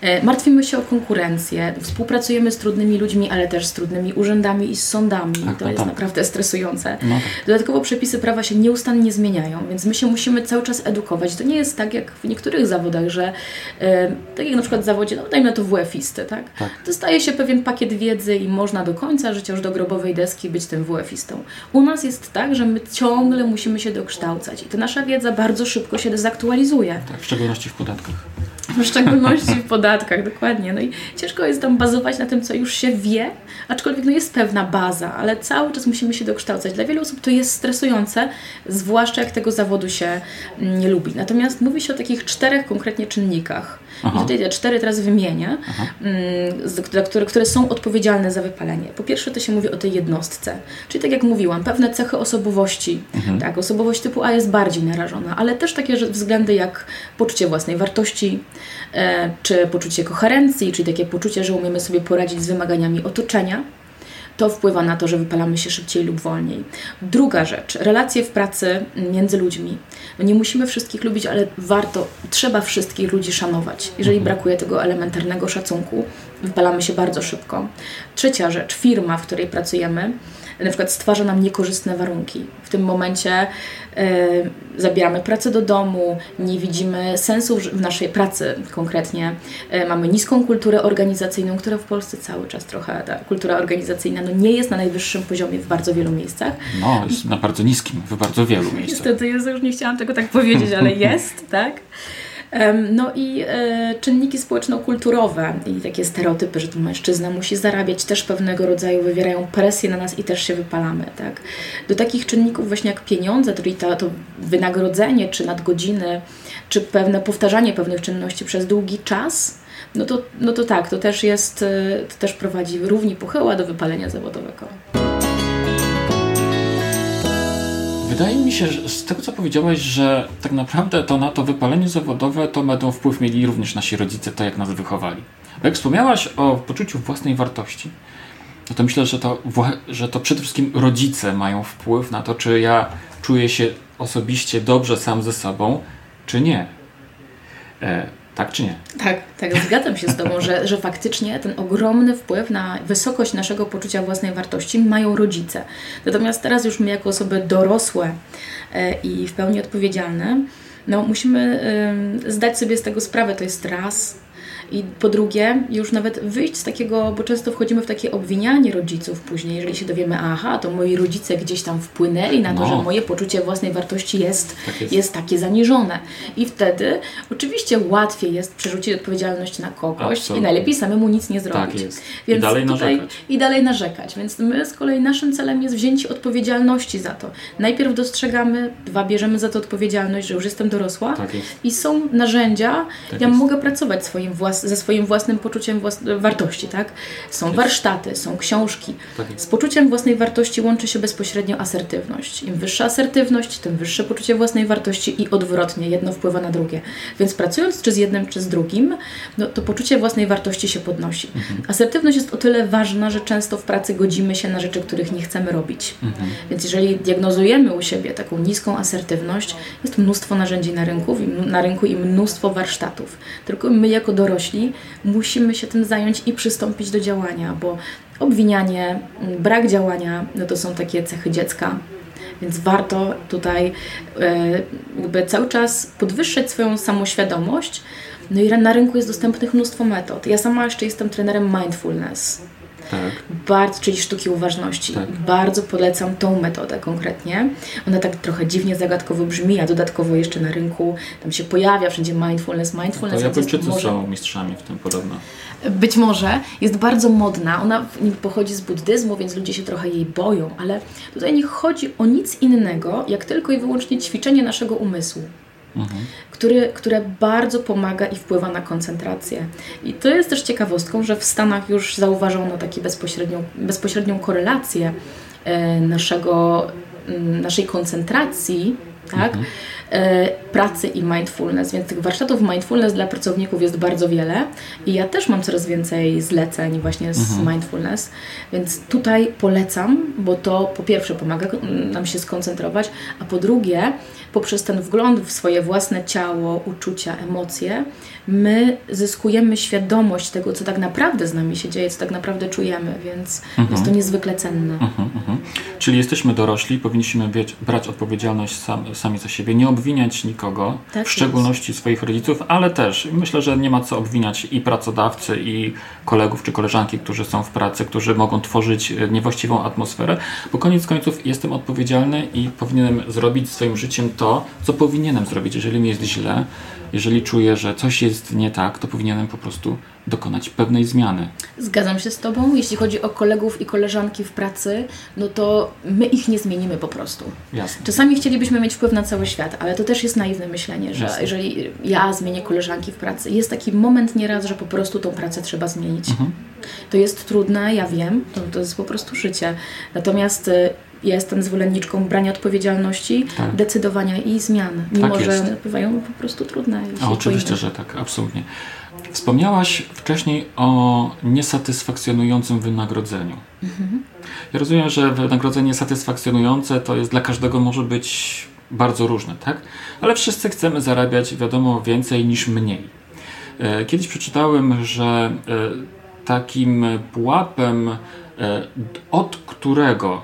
E, martwimy się o konkurencję, współpracujemy z trudnymi ludźmi, ale też z trudnymi urzędami i z sądami. Tak, to no jest tak. naprawdę stresujące. No tak. Dodatkowo przepisy prawa się nieustannie zmieniają, więc my się musimy cały czas edukować. To nie jest tak jak w niektórych zawodach, że e, tak jak na przykład w zawodzie, no dajmy na to WF-isty, tak? tak? Dostaje się pewien pakiet wiedzy i można do końca życia, już do grobowej deski być tym WF-istą. U nas jest tak, że my ciągle musimy się dokształcać i ta nasza wiedza bardzo szybko się dezaktualizuje. Tak, w szczególności w podatkach w szczególności w podatkach, dokładnie. No i ciężko jest tam bazować na tym, co już się wie, aczkolwiek no jest pewna baza, ale cały czas musimy się dokształcać. Dla wielu osób to jest stresujące, zwłaszcza jak tego zawodu się mm, nie lubi. Natomiast mówi się o takich czterech konkretnie czynnikach. Aha. I tutaj te cztery teraz wymienię, mm, które, które są odpowiedzialne za wypalenie. Po pierwsze to się mówi o tej jednostce, czyli tak jak mówiłam, pewne cechy osobowości. Mhm. Tak, osobowość typu A jest bardziej narażona, ale też takie względy jak poczucie własnej wartości, czy poczucie koherencji, czyli takie poczucie, że umiemy sobie poradzić z wymaganiami otoczenia to wpływa na to, że wypalamy się szybciej lub wolniej. Druga rzecz, relacje w pracy między ludźmi. Nie musimy wszystkich lubić, ale warto, trzeba wszystkich ludzi szanować. Jeżeli mhm. brakuje tego elementarnego szacunku, wypalamy się bardzo szybko. Trzecia rzecz, firma, w której pracujemy, na przykład stwarza nam niekorzystne warunki. W tym momencie y, zabieramy pracę do domu, nie widzimy sensu w naszej pracy konkretnie. Y, mamy niską kulturę organizacyjną, która w Polsce cały czas trochę, ta kultura organizacyjna no, nie jest na najwyższym poziomie w bardzo wielu miejscach. No, jest na bardzo niskim w bardzo wielu miejscach. Niestety, już nie chciałam tego tak powiedzieć, ale jest, tak? No i e, czynniki społeczno-kulturowe i takie stereotypy, że to mężczyzna musi zarabiać, też pewnego rodzaju wywierają presję na nas i też się wypalamy. Tak? Do takich czynników właśnie jak pieniądze, czyli to, to wynagrodzenie, czy nadgodziny, czy pewne powtarzanie pewnych czynności przez długi czas, no to, no to tak, to też jest, e, to też prowadzi równi pochyła do wypalenia zawodowego. Wydaje mi się, że z tego co powiedziałeś, że tak naprawdę to na to wypalenie zawodowe to będą wpływ mieli również nasi rodzice, to jak nas wychowali. Bo jak wspomniałaś o poczuciu własnej wartości, no to myślę, że to, że to przede wszystkim rodzice mają wpływ na to, czy ja czuję się osobiście dobrze sam ze sobą, czy nie. Tak czy nie? Tak, tak, zgadzam się z Tobą, że, że faktycznie ten ogromny wpływ na wysokość naszego poczucia własnej wartości mają rodzice. Natomiast teraz już my jako osoby dorosłe e, i w pełni odpowiedzialne, no musimy zdać sobie z tego sprawę, to jest raz, i po drugie, już nawet wyjść z takiego, bo często wchodzimy w takie obwinianie rodziców później, jeżeli się dowiemy, aha, to moi rodzice gdzieś tam wpłynęli na to, no. że moje poczucie własnej wartości jest, tak jest. jest. takie zaniżone. I wtedy oczywiście łatwiej jest przerzucić odpowiedzialność na kogoś Absolutnie. i najlepiej samemu nic nie zrobić. Tak jest. Więc I dalej tutaj, narzekać. I dalej narzekać. Więc my z kolei naszym celem jest wzięcie odpowiedzialności za to. Najpierw dostrzegamy, dwa, bierzemy za to odpowiedzialność, że już jestem dorosła tak i są narzędzia, tak ja jest. mogę pracować swoim własnym ze swoim własnym poczuciem włas wartości, tak? Są warsztaty, są książki. Tak z poczuciem własnej wartości łączy się bezpośrednio asertywność. Im wyższa asertywność, tym wyższe poczucie własnej wartości i odwrotnie, jedno wpływa na drugie. Więc pracując czy z jednym, czy z drugim, no, to poczucie własnej wartości się podnosi. Mhm. Asertywność jest o tyle ważna, że często w pracy godzimy się na rzeczy, których nie chcemy robić. Mhm. Więc jeżeli diagnozujemy u siebie taką niską asertywność, jest mnóstwo narzędzi na rynku, na rynku i mnóstwo warsztatów. Tylko my jako dorośli musimy się tym zająć i przystąpić do działania, bo obwinianie, brak działania, no to są takie cechy dziecka, więc warto tutaj e, jakby cały czas podwyższać swoją samoświadomość. No i na rynku jest dostępnych mnóstwo metod. Ja sama jeszcze jestem trenerem mindfulness. Tak. Bardzo, czyli sztuki uważności. Tak. Bardzo polecam tą metodę konkretnie. Ona tak trochę dziwnie, zagadkowo brzmi, a dodatkowo jeszcze na rynku tam się pojawia wszędzie mindfulness, mindfulness. To Japończycy może... są mistrzami w tym podobno. Być może jest bardzo modna. Ona pochodzi z buddyzmu, więc ludzie się trochę jej boją, ale tutaj nie chodzi o nic innego, jak tylko i wyłącznie ćwiczenie naszego umysłu mhm. który, które bardzo pomaga i wpływa na koncentrację. I to jest też ciekawostką, że w Stanach już zauważono taką bezpośrednią, bezpośrednią korelację e, naszego, naszej koncentracji, tak? Mhm pracy i mindfulness, więc tych warsztatów mindfulness dla pracowników jest bardzo wiele i ja też mam coraz więcej zleceń właśnie z mhm. mindfulness, więc tutaj polecam, bo to po pierwsze pomaga nam się skoncentrować, a po drugie poprzez ten wgląd w swoje własne ciało, uczucia, emocje, my zyskujemy świadomość tego, co tak naprawdę z nami się dzieje, co tak naprawdę czujemy, więc mhm. jest to niezwykle cenne. Mhm, mhm. Czyli jesteśmy dorośli, powinniśmy brać odpowiedzialność sam, sami za siebie, nie obwiniać nikogo, tak w szczególności jest. swoich rodziców, ale też myślę, że nie ma co obwiniać i pracodawcy, i kolegów czy koleżanki, którzy są w pracy, którzy mogą tworzyć e, niewłaściwą atmosferę, bo koniec końców jestem odpowiedzialny i powinienem zrobić swoim życiem to, co powinienem zrobić. Jeżeli mi jest źle, jeżeli czuję, że coś jest nie tak, to powinienem po prostu dokonać pewnej zmiany. Zgadzam się z Tobą. Jeśli chodzi o kolegów i koleżanki w pracy, no to my ich nie zmienimy po prostu. Jasne. Czasami chcielibyśmy mieć wpływ na cały świat, ale to też jest naiwne myślenie, że Jasne. jeżeli ja zmienię koleżanki w pracy, jest taki moment nieraz, że po prostu tą pracę trzeba zmienić. Mhm. To jest trudne, ja wiem, to, to jest po prostu życie. Natomiast y, jestem zwolenniczką brania odpowiedzialności, tak. decydowania i zmian, mimo tak że bywają po prostu trudne. A oczywiście, że tak, absolutnie. Wspomniałaś wcześniej o niesatysfakcjonującym wynagrodzeniu. Mhm. Ja rozumiem, że wynagrodzenie satysfakcjonujące to jest dla każdego może być bardzo różne, tak? Ale wszyscy chcemy zarabiać, wiadomo, więcej niż mniej. E, kiedyś przeczytałem, że e, takim pułapem, e, od którego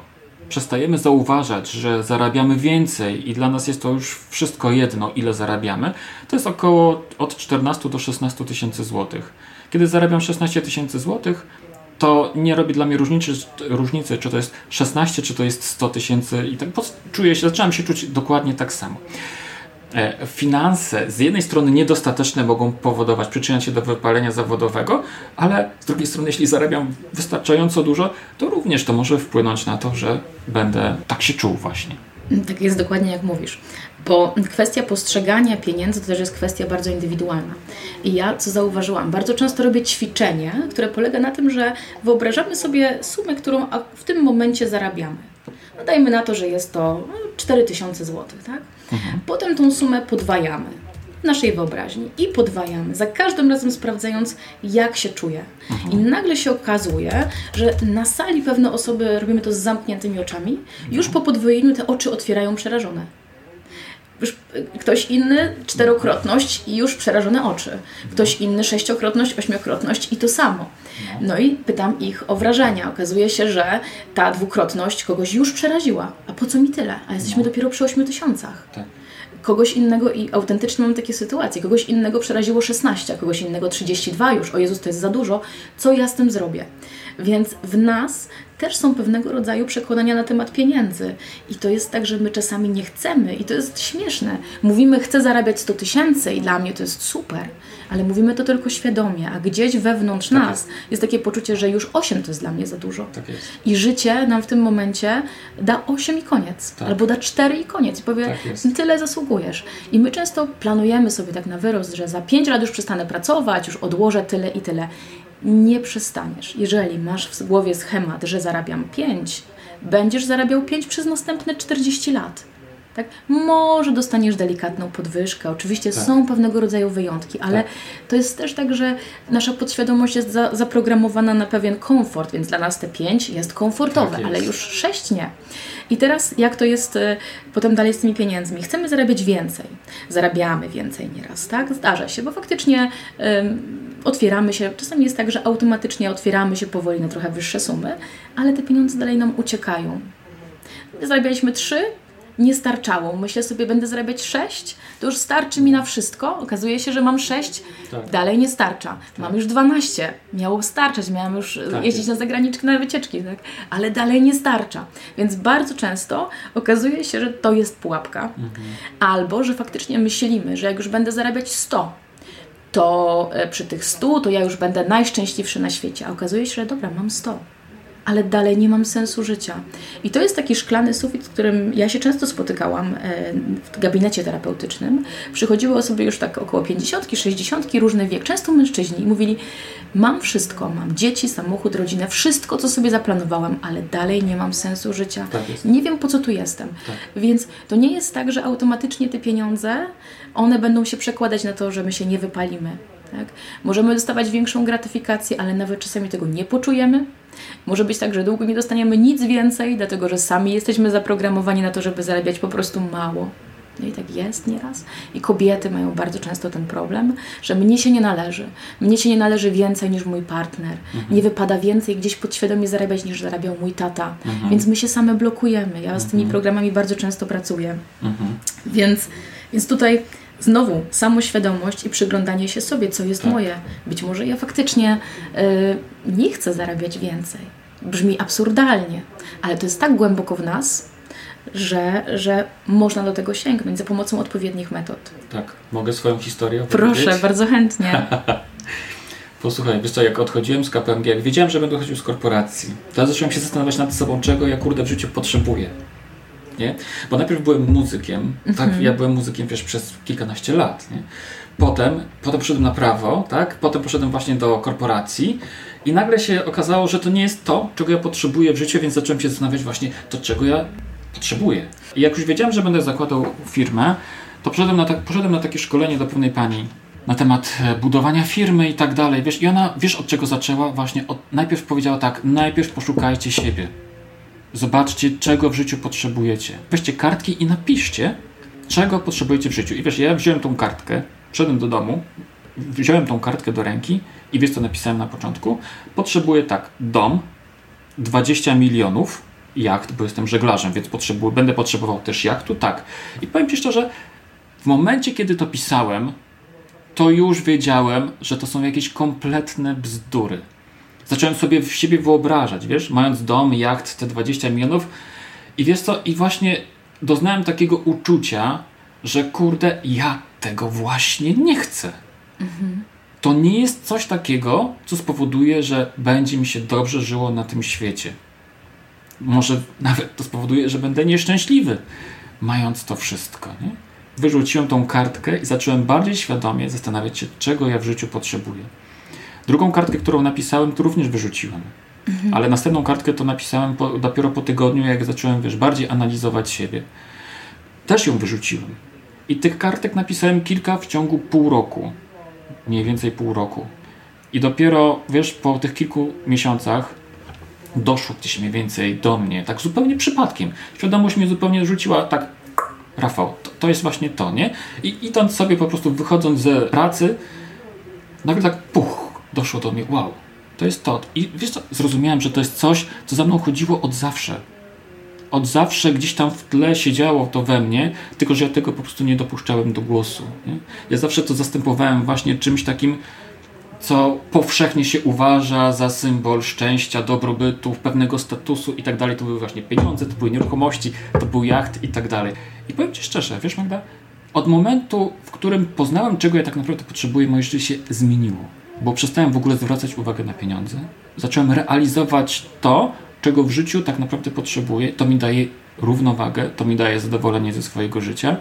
przestajemy zauważać, że zarabiamy więcej i dla nas jest to już wszystko jedno, ile zarabiamy, to jest około od 14 do 16 tysięcy złotych. Kiedy zarabiam 16 tysięcy złotych, to nie robi dla mnie różnicy, różnicy, czy to jest 16, czy to jest 100 tysięcy i tak czuję się, zaczynam się czuć dokładnie tak samo. E, finanse z jednej strony niedostateczne mogą powodować, przyczyniać się do wypalenia zawodowego, ale z drugiej strony, jeśli zarabiam wystarczająco dużo, to również to może wpłynąć na to, że będę tak się czuł właśnie. Tak jest dokładnie jak mówisz. Bo kwestia postrzegania pieniędzy to też jest kwestia bardzo indywidualna. I ja, co zauważyłam, bardzo często robię ćwiczenie, które polega na tym, że wyobrażamy sobie sumę, którą w tym momencie zarabiamy. No dajmy na to, że jest to 4000 zł, tak? Potem tą sumę podwajamy w naszej wyobraźni i podwajamy, za każdym razem sprawdzając, jak się czuje. Mhm. I nagle się okazuje, że na sali pewne osoby, robimy to z zamkniętymi oczami, już po podwojeniu te oczy otwierają przerażone już ktoś inny czterokrotność i już przerażone oczy. Ktoś inny sześciokrotność, ośmiokrotność i to samo. No i pytam ich o wrażenia. Okazuje się, że ta dwukrotność kogoś już przeraziła. A po co mi tyle? A jesteśmy no. dopiero przy ośmiu tysiącach. Tak. Kogoś innego, i autentycznie mam takie sytuacje, kogoś innego przeraziło 16, a kogoś innego 32 już. O Jezus, to jest za dużo. Co ja z tym zrobię? Więc w nas też są pewnego rodzaju przekonania na temat pieniędzy. I to jest tak, że my czasami nie chcemy, i to jest śmieszne. Mówimy, chcę zarabiać 100 tysięcy, i dla mnie to jest super, ale mówimy to tylko świadomie, a gdzieś wewnątrz tak nas jest. jest. takie poczucie, że już 8 to jest dla mnie za dużo. Tak I życie nam w tym momencie da 8 i koniec, tak. albo da 4 i koniec. I powie, tak tyle zasługujesz. I my często planujemy sobie tak na wyrost, że za 5 lat już przestanę pracować, już odłożę tyle i tyle nie przestaniesz. Jeżeli masz w głowie schemat, że zarabiam 5, będziesz zarabiał 5 przez następne 40 lat. Tak? Może dostaniesz delikatną podwyżkę, oczywiście tak. są pewnego rodzaju wyjątki, ale tak. to jest też tak, że nasza podświadomość jest za, zaprogramowana na pewien komfort, więc dla nas te 5 jest komfortowe, tak jest. ale już 6 nie. I teraz jak to jest y, potem dalej z tymi pieniędzmi? Chcemy zarabiać więcej, zarabiamy więcej nieraz, tak? Zdarza się, bo faktycznie otwieramy się, czasami jest tak, że automatycznie otwieramy się powoli na trochę wyższe sumy, ale te pieniądze dalej nam uciekają. Zarabialiśmy 3, nie starczało. Myślę sobie, będę zarabiać 6, to już starczy mi na wszystko. Okazuje się, że mam 6, tak. dalej nie starcza. Tak. Mam już 12, miało starczać, miałam już tak jeździć na zagraniczkę na wycieczki, tak? ale dalej nie starcza. Więc bardzo często okazuje się, że to jest pułapka. Mhm. Albo, że faktycznie myślimy, że jak już będę zarabiać 100, to e, przy tych 100 to ja już będę najszczęśliwszy na świecie. A okazuje się, że dobra, mam 100 ale dalej nie mam sensu życia. I to jest taki szklany sufit, z którym ja się często spotykałam e, w gabinecie terapeutycznym. Przychodziły osoby już tak około 50, 60, różny wiek, często mężczyźni i mówili: Mam wszystko, mam dzieci, samochód, rodzinę, wszystko, co sobie zaplanowałam, ale dalej nie mam sensu życia. Tak nie wiem, po co tu jestem. Tak. Więc to nie jest tak, że automatycznie te pieniądze, one będą się przekładać na to, że my się nie wypalimy. Tak? Możemy dostawać większą gratyfikację, ale nawet czasami tego nie poczujemy. Może być tak, że długo nie dostaniemy nic więcej, dlatego że sami jesteśmy zaprogramowani na to, żeby zarabiać po prostu mało. No i tak jest nieraz. I kobiety mają bardzo często ten problem, że mnie się nie należy. Mnie się nie należy więcej niż mój partner. Mhm. Nie wypada więcej gdzieś podświadomie zarabiać niż zarabiał mój tata. Mhm. Więc my się same blokujemy. Ja z tymi mhm. programami bardzo często pracuję. Mhm. Więc, więc tutaj znowu samoświadomość i przyglądanie się sobie, co jest tak. moje. Być może ja faktycznie y, nie chcę zarabiać więcej. Brzmi absurdalnie, ale to jest tak głęboko w nas, że, że można do tego sięgnąć za pomocą odpowiednich metod. Tak, mogę swoją historię opowiedzieć? Proszę, bardzo chętnie. Posłuchaj, wiesz co, jak odchodziłem z KPMG, jak wiedziałem, że będę chodził z korporacji, to zacząłem się zastanawiać nad sobą, czego ja kurde w życiu potrzebuję nie? Bo najpierw byłem muzykiem, tak, mhm. ja byłem muzykiem wiesz, przez kilkanaście lat, nie? Potem, potem poszedłem na prawo, tak? Potem poszedłem właśnie do korporacji i nagle się okazało, że to nie jest to, czego ja potrzebuję w życiu, więc zacząłem się zastanawiać właśnie, to czego ja potrzebuję. I jak już wiedziałem, że będę zakładał firmę, to poszedłem na, ta, poszedłem na takie szkolenie do pewnej pani na temat e, budowania firmy i tak dalej, wiesz, i ona, wiesz od czego zaczęła? Właśnie od, najpierw powiedziała tak, najpierw poszukajcie siebie. Zobaczcie, czego w życiu potrzebujecie. Weźcie kartki i napiszcie, czego potrzebujecie w życiu. I wiesz, ja wziąłem tą kartkę, szedłem do domu, wziąłem tą kartkę do ręki i wiesz, co napisałem na początku? Potrzebuję tak, dom, 20 milionów, jacht, bo jestem żeglarzem, więc potrzebuję, będę potrzebował też jachtu, tak. I powiem Ci szczerze, w momencie, kiedy to pisałem, to już wiedziałem, że to są jakieś kompletne bzdury zacząłem sobie w siebie wyobrażać, wiesz, mając dom, jacht, te 20 milionów i wiesz co, i właśnie doznałem takiego uczucia, że kurde, ja tego właśnie nie chcę. Mhm. To nie jest coś takiego, co spowoduje, że będzie mi się dobrze żyło na tym świecie. Może nawet to spowoduje, że będę nieszczęśliwy, mając to wszystko. Nie? Wyrzuciłem tą kartkę i zacząłem bardziej świadomie zastanawiać się, czego ja w życiu potrzebuję. Drugą kartkę, którą napisałem, to również wyrzuciłem. Mhm. Ale następną kartkę to napisałem po, dopiero po tygodniu, jak zacząłem, wiesz, bardziej analizować siebie. Też ją wyrzuciłem. I tych kartek napisałem kilka w ciągu pół roku. Mniej więcej pół roku. I dopiero, wiesz, po tych kilku miesiącach doszło gdzieś mniej więcej do mnie, tak zupełnie przypadkiem. Świadomość mnie zupełnie rzuciła tak, Rafał, to, to jest właśnie to, nie? I idąc sobie po prostu wychodząc ze pracy, nagle tak puch, doszło do mnie, wow, to jest to. I wiesz co, zrozumiałem, że to jest coś, co za mną chodziło od zawsze. Od zawsze gdzieś tam w tle siedziało to we mnie, tylko że ja tego po prostu nie dopuszczałem do głosu. Nie? Ja zawsze to zastępowałem właśnie czymś takim, co powszechnie się uważa za symbol szczęścia, dobrobytu, pewnego statusu i tak dalej. To były właśnie pieniądze, to były nieruchomości, to był jacht i tak dalej. I powiem Ci szczerze, wiesz Magda, od momentu, w którym poznałem, czego ja tak naprawdę potrzebuję, moje życie się zmieniło. Bo przestałem w ogóle zwracać uwagę na pieniądze. Zacząłem realizować to, czego w życiu tak naprawdę potrzebuję. To mi daje równowagę, to mi daje zadowolenie ze swojego życia.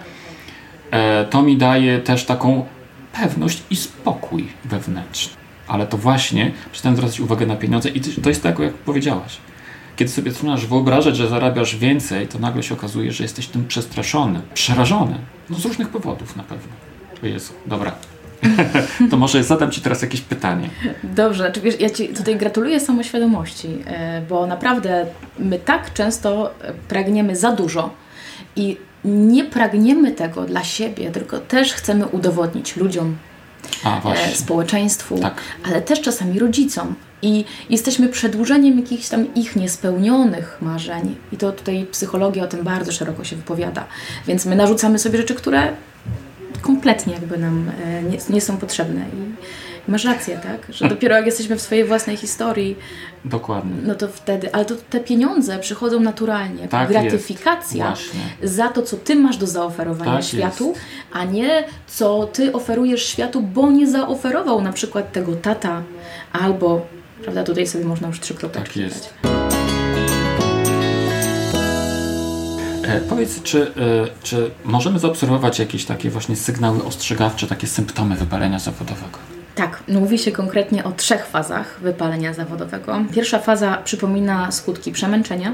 E, to mi daje też taką pewność i spokój wewnętrzny. Ale to właśnie przestałem zwracać uwagę na pieniądze i to jest tak, jak powiedziałaś. Kiedy sobie zaczynasz wyobrażać, że zarabiasz więcej, to nagle się okazuje, że jesteś tym przestraszony, przerażony. No z różnych powodów na pewno. O Jezu, dobra. to może zadam Ci teraz jakieś pytanie. Dobrze, czy wiesz, ja Ci tutaj gratuluję samoświadomości, e, bo naprawdę my tak często pragniemy za dużo i nie pragniemy tego dla siebie, tylko też chcemy udowodnić ludziom, A, e, społeczeństwu, tak. ale też czasami rodzicom. I jesteśmy przedłużeniem jakichś tam ich niespełnionych marzeń. I to tutaj psychologia o tym bardzo szeroko się wypowiada. Więc my narzucamy sobie rzeczy, które kompletnie jakby nam e, nie, nie są potrzebne. I, Masz rację, tak? Że dopiero jak jesteśmy w swojej własnej historii, Dokładnie. no to wtedy, ale to te pieniądze przychodzą naturalnie, Tak gratyfikacja za to, co ty masz do zaoferowania Tak światu, jest. a nie co ty oferujesz światu, bo nie zaoferował na przykład tego tata albo, prawda, tutaj sobie można już trzy kropeczki Tak jest. dać. Powiedz, czy, e, czy możemy zaobserwować jakieś takie właśnie sygnały ostrzegawcze, takie symptomy wypalenia zawodowego? Tak, mówi się konkretnie o trzech fazach wypalenia zawodowego. Pierwsza faza przypomina skutki przemęczenia.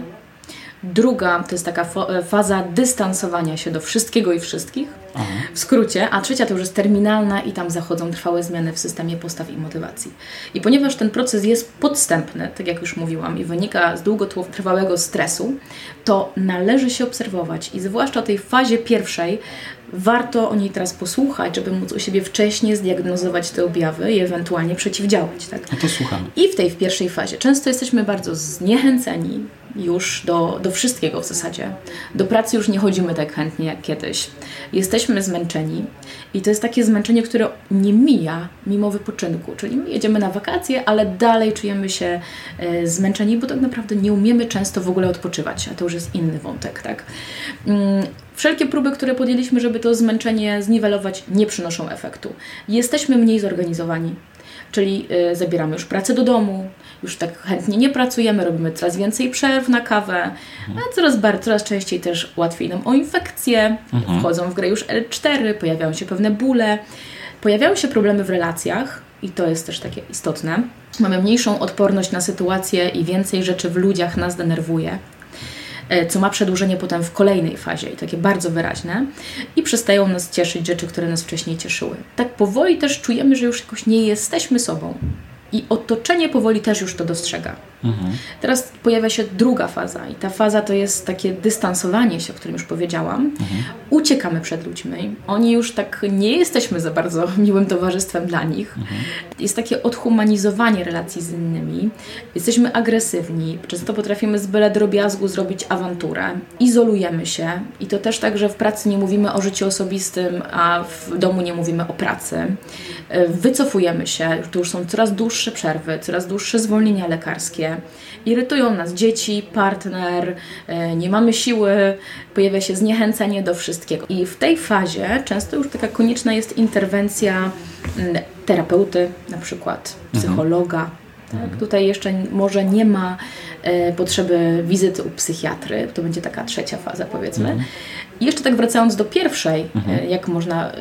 Druga to jest taka faza dystansowania się do wszystkiego i wszystkich, Aha. w skrócie, a trzecia to już jest terminalna i tam zachodzą trwałe zmiany w systemie postaw i motywacji. I ponieważ ten proces jest podstępny, tak jak już mówiłam, i wynika z długotrwałego stresu, to należy się obserwować i zwłaszcza tej fazie pierwszej warto o niej teraz posłuchać, żeby móc u siebie wcześniej zdiagnozować te objawy i ewentualnie przeciwdziałać. Tak? No to słucham. I w tej w pierwszej fazie często jesteśmy bardzo zniechęceni już do, do wszystkiego w zasadzie. Do pracy już nie chodzimy tak chętnie jak kiedyś. Jesteśmy zmęczeni i to jest takie zmęczenie, które nie mija mimo wypoczynku. Czyli my jedziemy na wakacje, ale dalej czujemy się e, zmęczeni, bo tak naprawdę nie umiemy często w ogóle odpoczywać, a to już jest inny wątek, tak? Mm, Wszelkie próby, które podjęliśmy, żeby to zmęczenie zniwelować, nie przynoszą efektu. Jesteśmy mniej zorganizowani, czyli y, zabieramy już pracę do domu, już tak chętnie nie pracujemy, robimy coraz więcej przerw na kawę, a coraz, bar- coraz częściej też łatwiej nam o infekcje, wchodzą w grę już L4, pojawiają się pewne bóle, pojawiają się problemy w relacjach i to jest też takie istotne. Mamy mniejszą odporność na sytuacje i więcej rzeczy w ludziach nas denerwuje e, co ma przedłużenie potem w kolejnej fazie i takie bardzo wyraźne i przestają nas cieszyć rzeczy, które nas wcześniej cieszyły. Tak powoli też czujemy, że już jakoś nie jesteśmy sobą i otoczenie powoli też już to dostrzega. Teraz pojawia się druga faza i ta faza to jest takie dystansowanie się, o którym już powiedziałam. Uciekamy przed ludźmi. Oni już tak nie jesteśmy za bardzo miłym towarzystwem dla nich. Jest takie odhumanizowanie relacji z innymi. Jesteśmy agresywni. Często potrafimy z byle drobiazgu zrobić awanturę. Izolujemy się i to też tak, że w pracy nie mówimy o życiu osobistym, a w domu nie mówimy o pracy. E, Wycofujemy się. To już są coraz dłuższe przerwy, coraz dłuższe zwolnienia lekarskie. Irytują nas dzieci, partner, e, nie mamy siły, pojawia się zniechęcenie do wszystkiego. I w tej fazie często już taka konieczna jest interwencja mm, terapeuty, na przykład psychologa. Tak? Tutaj jeszcze może nie ma e, potrzeby wizyty u psychiatry, to będzie taka trzecia faza powiedzmy. I jeszcze tak wracając do pierwszej, e, jak można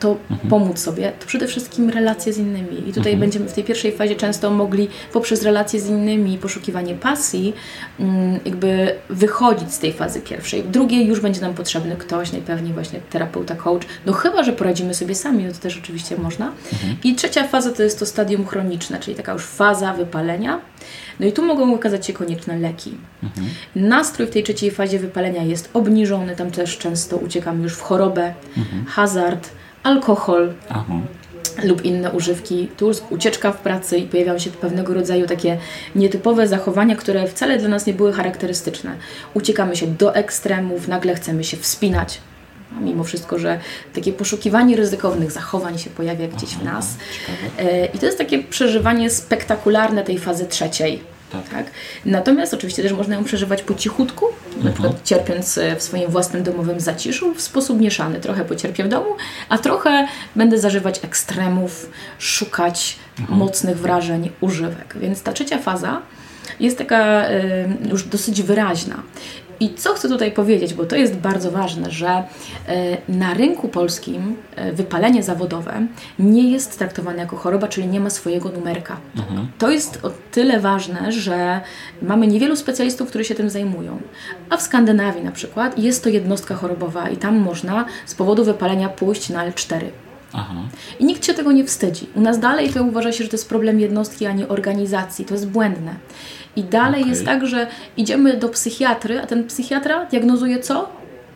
to pomóc sobie, to przede wszystkim relacje z innymi. I tutaj będziemy w tej pierwszej fazie często mogli poprzez relacje z innymi, poszukiwanie pasji, mm, jakby wychodzić z tej fazy pierwszej. W drugiej już będzie nam potrzebny ktoś, najpewniej właśnie terapeuta, coach, no chyba, że poradzimy sobie sami, no to też oczywiście można. I trzecia faza to jest to stadium chroniczne, czyli taka już faza wypalenia. No i tu mogą okazać się konieczne leki. Nastrój w tej trzeciej fazie wypalenia jest obniżony, tam też często uciekamy już w chorobę, hazard, alkohol, Aha. lub inne używki. Tu już ucieczka w pracy i pojawiają się pewnego rodzaju takie nietypowe zachowania, które wcale dla nas nie były charakterystyczne. Uciekamy się do ekstremów, nagle chcemy się wspinać. Mimo wszystko, że takie poszukiwanie ryzykownych zachowań się pojawia gdzieś w nas. E, I to jest takie przeżywanie spektakularne tej fazy trzeciej. Tak. tak. Natomiast oczywiście też można ją przeżywać po cichutku, mhm. na przykład cierpiąc e, w swoim własnym domowym zaciszu w sposób mieszany. Trochę pocierpię w domu, a trochę będę zażywać ekstremów, szukać mhm. mocnych wrażeń, używek. Więc ta trzecia faza jest taka y, już dosyć wyraźna. I co chcę tutaj powiedzieć, bo to jest bardzo ważne, że e, na rynku polskim e, wypalenie zawodowe nie jest traktowane jako choroba, czyli nie ma swojego numerka. Mhm. To jest o tyle ważne, że mamy niewielu specjalistów, którzy się tym zajmują. A w Skandynawii na przykład jest to jednostka chorobowa i tam można z powodu wypalenia pójść na L4. Aha. I nikt się tego nie wstydzi. U nas dalej to uważa się, że to jest problem jednostki, a nie organizacji. To jest błędne. I dalej okay. jest tak, że idziemy do psychiatry, a ten psychiatra diagnozuje co?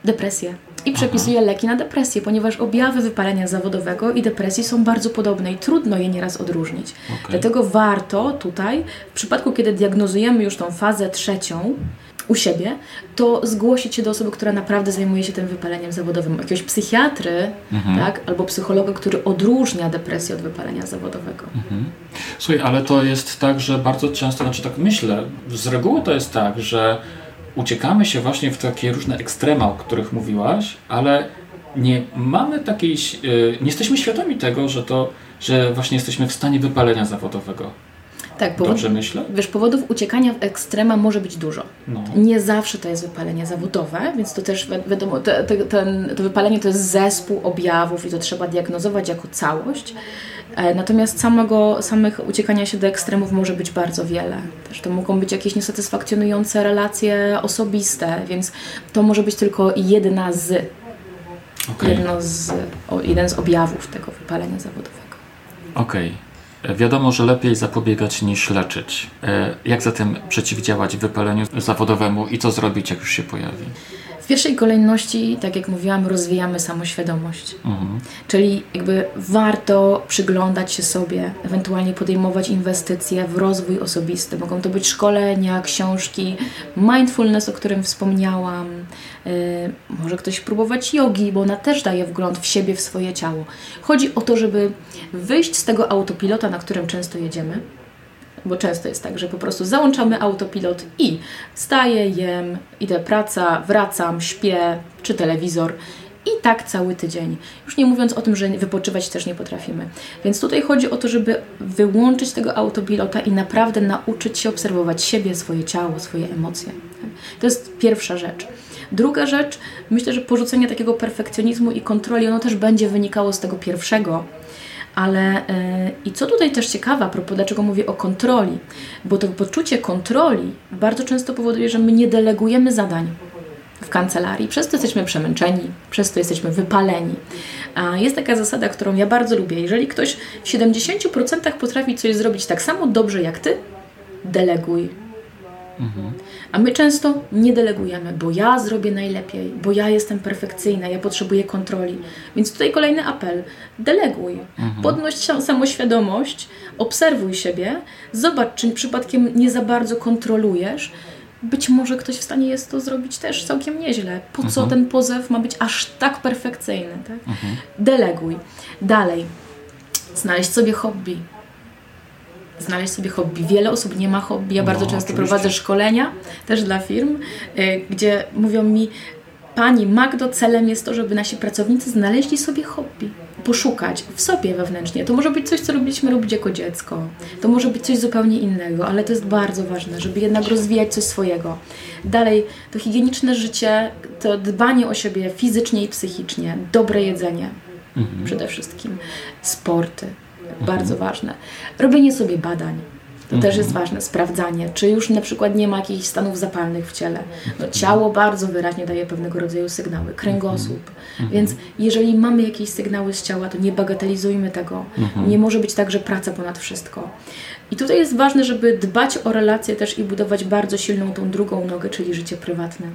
Depresję. I przepisuje Aha. leki na depresję, ponieważ objawy wypalenia zawodowego i depresji są bardzo podobne i trudno je nieraz odróżnić. Okay. Dlatego warto tutaj, w przypadku kiedy diagnozujemy już tą fazę trzecią, u siebie, to zgłosić się do osoby, która naprawdę zajmuje się tym wypaleniem zawodowym. Jakiegoś psychiatry, mhm. tak? albo psychologa, który odróżnia depresję od wypalenia zawodowego. Mhm. Słuchaj, ale to jest tak, że bardzo często, znaczy tak myślę, z reguły to jest tak, że uciekamy się właśnie w takie różne ekstrema, o których mówiłaś, ale nie mamy takiej, y, nie jesteśmy świadomi tego, że to, że właśnie jesteśmy w stanie wypalenia zawodowego. Tak, powod, Dobrze myślę? Wiesz, powodów uciekania w ekstrema może być dużo. No. Nie zawsze to jest wypalenie zawodowe, więc to też wiadomo, to, to, ten, to wypalenie to jest zespół objawów i to trzeba diagnozować jako całość. E, natomiast samego, samych uciekania się do ekstremów może być bardzo wiele. Też to mogą być jakieś niesatysfakcjonujące relacje osobiste, więc to może być tylko jedna z, okay. jedno z o, jeden z objawów tego wypalenia zawodowego. Okej. Okay. Wiadomo, że lepiej zapobiegać niż leczyć. E, jak zatem przeciwdziałać wypaleniu zawodowemu i co zrobić, jak już się pojawi? Pierwszej kolejności, tak jak mówiłam, rozwijamy samoświadomość. Mhm. Czyli jakby warto przyglądać się sobie, ewentualnie podejmować inwestycje w rozwój osobisty. Mogą to być szkolenia, książki, mindfulness, o którym wspomniałam. Yy, może ktoś próbować jogi, bo ona też daje wgląd w siebie, w swoje ciało. Chodzi o to, żeby wyjść z tego autopilota, na którym często jedziemy, bo często jest tak, że po prostu załączamy autopilot i wstaję, jem, idę praca, wracam, śpię, czy telewizor i tak cały tydzień. Już nie mówiąc o tym, że wypoczywać też nie potrafimy. Więc tutaj chodzi o to, żeby wyłączyć tego autopilota i naprawdę nauczyć się obserwować siebie, swoje ciało, swoje emocje. To jest pierwsza rzecz. Druga rzecz, myślę, że porzucenie takiego perfekcjonizmu i kontroli, ono też będzie wynikało z tego pierwszego, ale yy, i co tutaj też ciekawe, a propos dlaczego mówię o kontroli, bo to poczucie kontroli bardzo często powoduje, że my nie delegujemy zadań w kancelarii. Przez to jesteśmy przemęczeni, przez to jesteśmy wypaleni. A jest taka zasada, którą ja bardzo lubię. Jeżeli ktoś w 70% potrafi coś zrobić tak samo dobrze jak ty, deleguj Mhm. A my często nie delegujemy, bo ja zrobię najlepiej, bo ja jestem perfekcyjna, ja potrzebuję kontroli. Więc tutaj kolejny apel: deleguj, mhm. podnoś samoświadomość, obserwuj siebie, zobacz, czy przypadkiem nie za bardzo kontrolujesz. Być może ktoś w stanie jest to zrobić też całkiem nieźle. Po co mhm. ten pozew ma być aż tak perfekcyjny? Tak? Mhm. Deleguj. Dalej, znaleźć sobie hobby znaleźć sobie hobby. Wiele osób nie ma hobby. Ja bardzo no, często oczywiście. prowadzę szkolenia też dla firm, y, gdzie mówią mi, Pani Magdo, celem jest to, żeby nasi pracownicy znaleźli sobie hobby. Poszukać w sobie wewnętrznie. To może być coś, co robiliśmy robić jako dziecko. To może być coś zupełnie innego, ale to jest bardzo ważne, żeby jednak rozwijać coś swojego. Dalej, to higieniczne życie, to dbanie o siebie fizycznie i psychicznie, dobre jedzenie mhm. przede wszystkim, sporty, bardzo ważne. Robienie sobie badań. To też jest ważne, sprawdzanie, czy już na przykład nie ma jakichś stanów zapalnych w ciele. No, ciało bardzo wyraźnie daje pewnego rodzaju sygnały, kręgosłup. Mhm. Więc jeżeli mamy jakieś sygnały z ciała, to nie bagatelizujmy tego. Mhm. Nie może być tak, że praca ponad wszystko. I tutaj jest ważne, żeby dbać o relacje też i budować bardzo silną tą drugą nogę, czyli życie prywatne.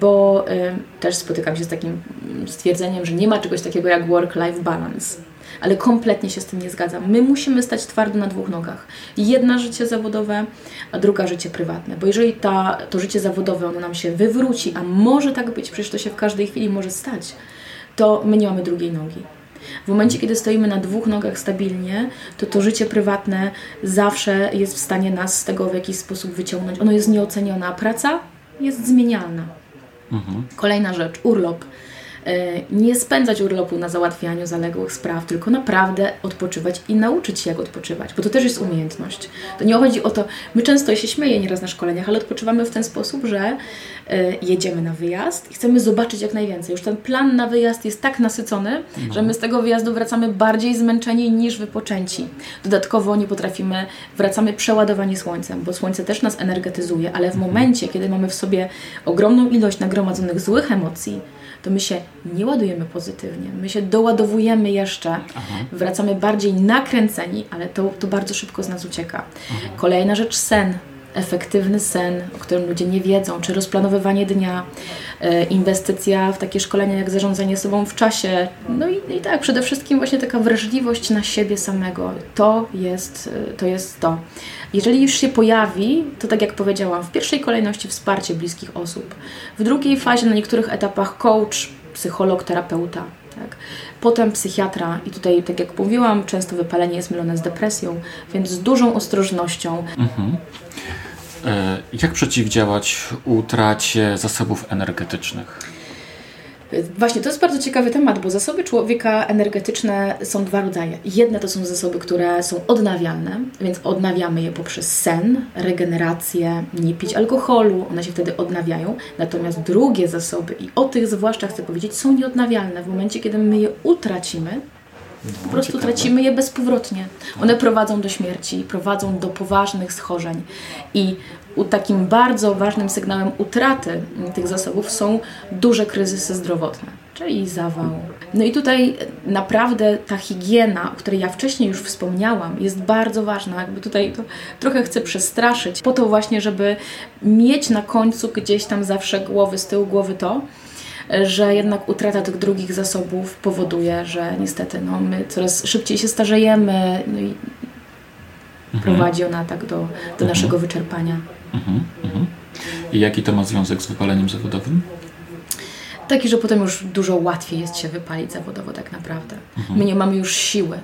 Bo y, też spotykam się z takim stwierdzeniem, że nie ma czegoś takiego jak work-life balance ale kompletnie się z tym nie zgadzam. My musimy stać twardo na dwóch nogach. Jedna życie zawodowe, a druga życie prywatne. Bo jeżeli ta, to życie zawodowe ono nam się wywróci, a może tak być, przecież to się w każdej chwili może stać, to my nie mamy drugiej nogi. W momencie, kiedy stoimy na dwóch nogach stabilnie, to to życie prywatne zawsze jest w stanie nas z tego w jakiś sposób wyciągnąć. Ono jest nieocenione, a praca jest zmienialna. Mhm. Kolejna rzecz, urlop. E, nie spędzać urlopu na załatwianiu zaległych spraw, tylko naprawdę odpoczywać i nauczyć się, jak odpoczywać, bo to też jest umiejętność. To nie chodzi o to, my często się śmieję nieraz na szkoleniach, ale odpoczywamy w ten sposób, że e, jedziemy na wyjazd i chcemy zobaczyć jak najwięcej. Już ten plan na wyjazd jest tak nasycony, no. że my z tego wyjazdu wracamy bardziej zmęczeni niż wypoczęci. Dodatkowo nie potrafimy, wracamy przeładowani słońcem, bo słońce też nas energetyzuje, ale w momencie, kiedy mamy w sobie ogromną ilość nagromadzonych złych emocji, to my się nie ładujemy pozytywnie, my się doładowujemy jeszcze, Aha. wracamy bardziej nakręceni, ale to, to bardzo szybko z nas ucieka. Aha. Kolejna rzecz, sen efektywny sen, o którym ludzie nie wiedzą, czy rozplanowywanie dnia, e, inwestycja w takie szkolenia jak zarządzanie sobą w czasie. No i, i tak, przede wszystkim właśnie taka wrażliwość na siebie samego. To jest e, to. Jest to. Jeżeli już się pojawi, to tak jak powiedziałam, w pierwszej kolejności wsparcie bliskich osób, w drugiej fazie na niektórych etapach coach, psycholog, terapeuta. Tak? Potem psychiatra i tutaj, tak jak mówiłam, często wypalenie jest mylone z depresją, więc z dużą ostrożnością. Mhm. E, jak przeciwdziałać utracie zasobów energetycznych? Właśnie, to jest bardzo ciekawy temat, bo zasoby człowieka energetyczne są dwa rodzaje. Jedne to są zasoby, które są odnawialne, więc odnawiamy je poprzez sen, regenerację, nie pić alkoholu, one się wtedy odnawiają. Natomiast drugie zasoby, i o tych zwłaszcza chcę powiedzieć, są nieodnawialne. W momencie, kiedy my je utracimy, no, po prostu ciekawe. tracimy je bezpowrotnie. One prowadzą do śmierci, prowadzą do poważnych schorzeń. I takim bardzo ważnym sygnałem utraty tych zasobów są duże kryzysy zdrowotne, czyli zawał. No i tutaj naprawdę ta higiena, o której ja wcześniej już wspomniałam, jest bardzo ważna. Jakby tutaj to trochę chcę przestraszyć, po to właśnie, żeby mieć na końcu gdzieś tam zawsze głowy, z tyłu głowy to, że jednak utrata tych drugich zasobów powoduje, że niestety no, my coraz szybciej się starzejemy no i mhm. prowadzi ona tak do, do mhm. naszego wyczerpania. Mhm. Mhm. I jaki to ma związek z wypaleniem zawodowym? Taki, że potem już dużo łatwiej jest się wypalić zawodowo tak naprawdę. Mhm. My nie mamy już siły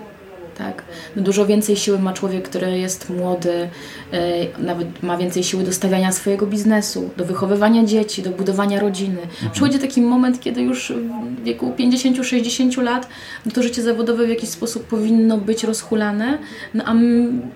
tak? No dużo więcej siły ma człowiek, który jest młody, yy, nawet ma więcej siły do stawiania swojego biznesu, do wychowywania dzieci, do budowania rodziny. Mhm. Przychodzi taki moment, kiedy już w wieku 50-60 lat no to życie zawodowe w jakiś sposób powinno być rozhulane, no a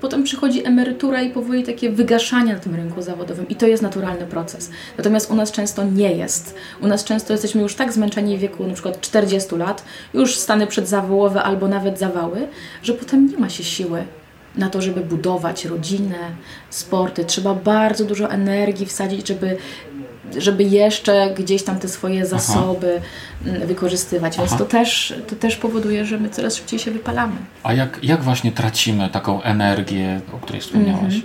potem przychodzi emerytura i powoli takie wygaszanie na tym rynku zawodowym i to jest naturalny proces. Natomiast u nas często nie jest. U nas często jesteśmy już tak zmęczeni w wieku na przykład 40 lat, już stany przedzawołowe albo nawet zawały, że potem nie ma się siły na to, żeby budować rodzinę, sporty. Trzeba bardzo dużo energii wsadzić, żeby, żeby jeszcze gdzieś tam te swoje zasoby Aha. Mm, wykorzystywać. Więc to też, to też powoduje, że my coraz szybciej się wypalamy. A jak, jak właśnie tracimy taką energię, o której wspomniałaś? Mhm.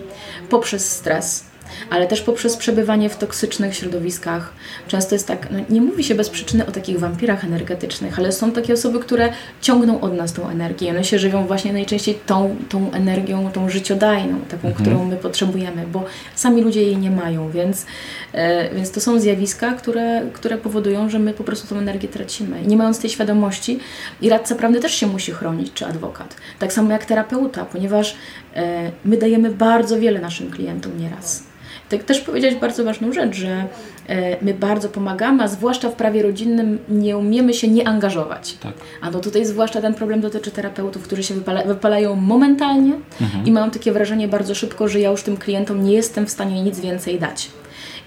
Poprzez stres ale też poprzez przebywanie w toksycznych środowiskach. Często jest tak, no nie mówi się bez przyczyny o takich wampirach energetycznych, ale są takie osoby, które ciągną od nas tą energię. One się żywią właśnie najczęściej tą, tą energią, tą życiodajną, taką, mhm. którą my potrzebujemy, bo sami ludzie jej nie mają, więc, e, więc to są zjawiska, które, które powodują, że my po prostu tą energię tracimy. Nie mając tej świadomości, i radca prawny też się musi chronić, czy adwokat. Tak samo jak terapeuta, ponieważ e, my dajemy bardzo wiele naszym klientom nieraz. Tak też powiedzieć bardzo ważną rzecz, że e, my bardzo pomagamy, a zwłaszcza w prawie rodzinnym nie umiemy się nie angażować. Tak. A no tutaj zwłaszcza ten problem dotyczy terapeutów, którzy się wypala, wypalają momentalnie mhm. i mają takie wrażenie bardzo szybko, że ja już tym klientom nie jestem w stanie nic więcej dać.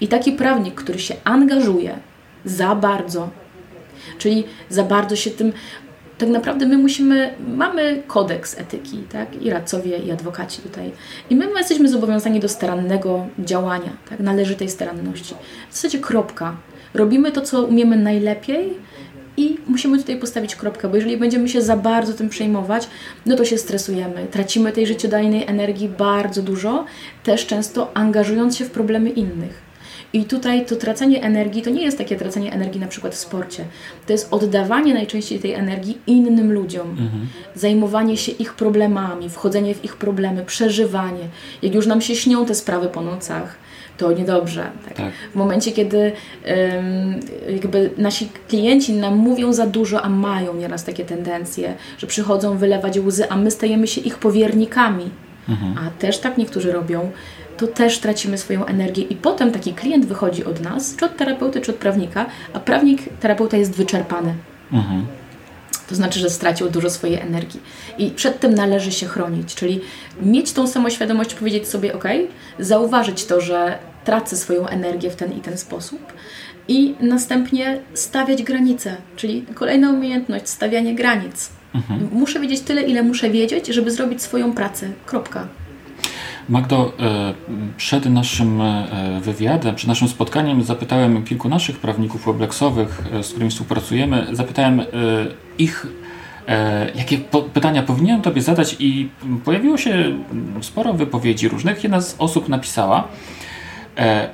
I taki prawnik, który się angażuje za bardzo, czyli za bardzo się tym tak naprawdę my musimy, mamy kodeks etyki, tak? I radcowie, i adwokaci tutaj. I my jesteśmy zobowiązani do starannego działania, tak? Należytej staranności. W zasadzie kropka. Robimy to, co umiemy najlepiej i musimy tutaj postawić kropkę, bo jeżeli będziemy się za bardzo tym przejmować, no to się stresujemy, tracimy tej życiodajnej energii bardzo dużo, też często angażując się w problemy innych. I tutaj to tracenie energii to nie jest takie tracenie energii na przykład w sporcie. To jest oddawanie najczęściej tej energii innym ludziom. Mhm. Zajmowanie się ich problemami, wchodzenie w ich problemy, przeżywanie. Jak już nam się śnią te sprawy po nocach, to niedobrze. Tak? Tak. W momencie, kiedy ym, jakby nasi klienci nam mówią za dużo, a mają nieraz takie tendencje, że przychodzą wylewać łzy, a my stajemy się ich powiernikami, a też tak niektórzy robią, to też tracimy swoją energię i potem taki klient wychodzi od nas, czy od terapeuty, czy od prawnika, a prawnik, terapeuta jest wyczerpany. Mhm. To znaczy, że stracił dużo swojej energii. I przed tym należy się chronić, czyli mieć tą samoświadomość, powiedzieć sobie, ok, zauważyć to, że tracę swoją energię w ten i ten sposób i następnie stawiać granice, czyli kolejna umiejętność, stawianie granic. Muszę wiedzieć tyle, ile muszę wiedzieć, żeby zrobić swoją pracę. Kropka. Magdo, e, przed naszym e, wywiadem, przed naszym spotkaniem zapytałem kilku naszych prawników weblexowych, e, z którymi współpracujemy, zapytałem ich, jakie pytania powinienem Tobie zadać i pojawiło się sporo wypowiedzi różnych. Jedna z osób napisała,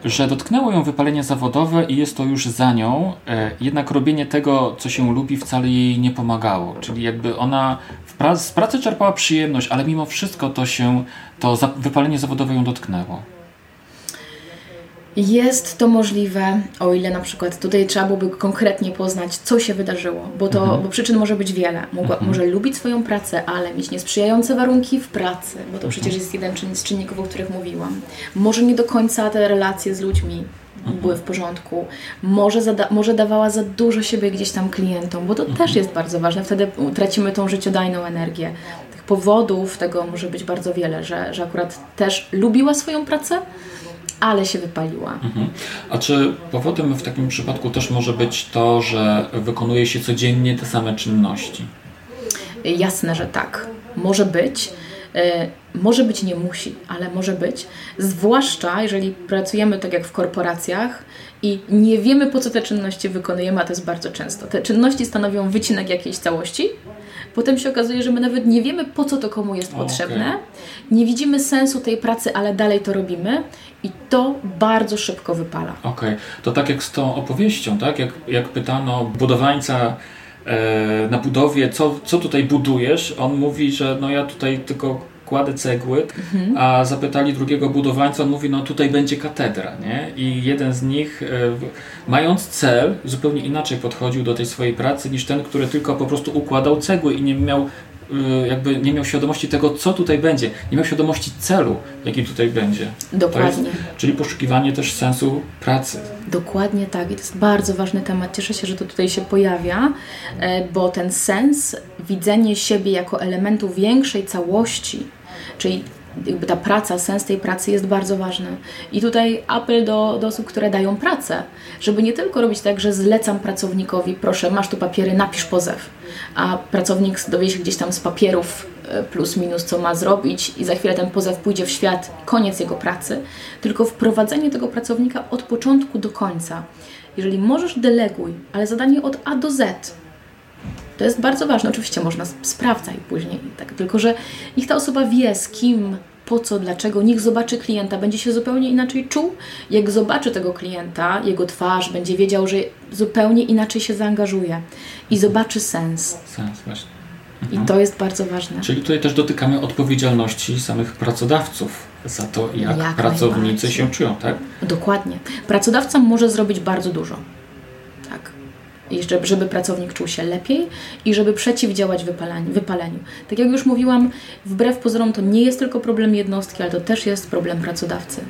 że dotknęło ją wypalenie zawodowe i jest to już za nią, jednak robienie tego, co się lubi, wcale jej nie pomagało. Czyli jakby ona pra z pracy czerpała przyjemność, ale mimo wszystko to się, to wypalenie zawodowe ją dotknęło. Jest to możliwe, o ile na przykład tutaj trzeba byłoby konkretnie poznać, co się wydarzyło, bo, to, mhm. bo przyczyn może być wiele. Mogła, mhm. Może lubić swoją pracę, ale mieć niesprzyjające warunki w pracy, bo to mhm. przecież jest jeden z czynników, o których mówiłam. Może nie do końca te relacje z ludźmi mhm. były w porządku. Może, może dawała za dużo siebie gdzieś tam klientom, bo to mhm. też jest bardzo ważne. Wtedy tracimy tą życiodajną energię. Powodów tego może być bardzo wiele, że, że akurat też lubiła swoją pracę, ale się wypaliła. Mhm. A czy powodem w takim przypadku też może być to, że wykonuje się codziennie te same czynności? Jasne, że tak. Może być. E, może być, nie musi, ale może być. Zwłaszcza jeżeli pracujemy tak jak w korporacjach i nie wiemy po co te czynności wykonujemy, a to jest bardzo często. Te czynności stanowią wycinek jakiejś całości, Potem się okazuje, że my nawet nie wiemy, po co to komu jest potrzebne, okay. nie widzimy sensu tej pracy, ale dalej to robimy i to bardzo szybko wypala. Okej, okay. to tak jak z tą opowieścią, tak? Jak, jak pytano budowańca e, na budowie, co, co tutaj budujesz, on mówi, że no ja tutaj tylko kładę cegły, mhm. a zapytali drugiego budowlańca, on mówi, no tutaj będzie katedra, nie? I jeden z nich, e, mając cel, zupełnie inaczej podchodził do tej swojej pracy niż ten, który tylko po prostu układał cegły i nie miał e, jakby nie miał świadomości tego, co tutaj będzie. Nie miał świadomości celu, jaki tutaj będzie. Dokładnie. Jest, czyli poszukiwanie też sensu pracy. Dokładnie tak. I to jest bardzo ważny temat. Cieszę się, że to tutaj się pojawia, e, bo ten sens, widzenie siebie jako elementu większej całości, Czyli jakby ta praca, sens tej pracy jest bardzo ważny. I tutaj apel do, do osób, które dają pracę, żeby nie tylko robić tak, że zlecam pracownikowi, proszę, masz tu papiery, napisz pozew, a pracownik dowie się gdzieś tam z papierów e, plus minus, co ma zrobić i za chwilę ten pozew pójdzie w świat, koniec jego pracy, tylko wprowadzenie tego pracownika od początku do końca. Jeżeli możesz, deleguj, ale zadanie od A do Z, to jest bardzo ważne. Oczywiście można sprawdzać później, tak, tylko że niech ta osoba wie z kim, po co, dlaczego, niech zobaczy klienta, będzie się zupełnie inaczej czuł. Jak zobaczy tego klienta, jego twarz, będzie wiedział, że zupełnie inaczej się zaangażuje i zobaczy sens. Sens, właśnie. Mhm. I to jest bardzo ważne. Czyli tutaj też dotykamy odpowiedzialności samych pracodawców za to, jak, jak pracownicy się czują, tak? Dokładnie. Pracodawca może zrobić bardzo dużo i żeby, żeby pracownik czuł się lepiej i żeby przeciwdziałać wypaleniu, wypaleniu. Tak jak już mówiłam, wbrew pozorom to nie jest tylko problem jednostki, ale to też jest problem pracodawcy.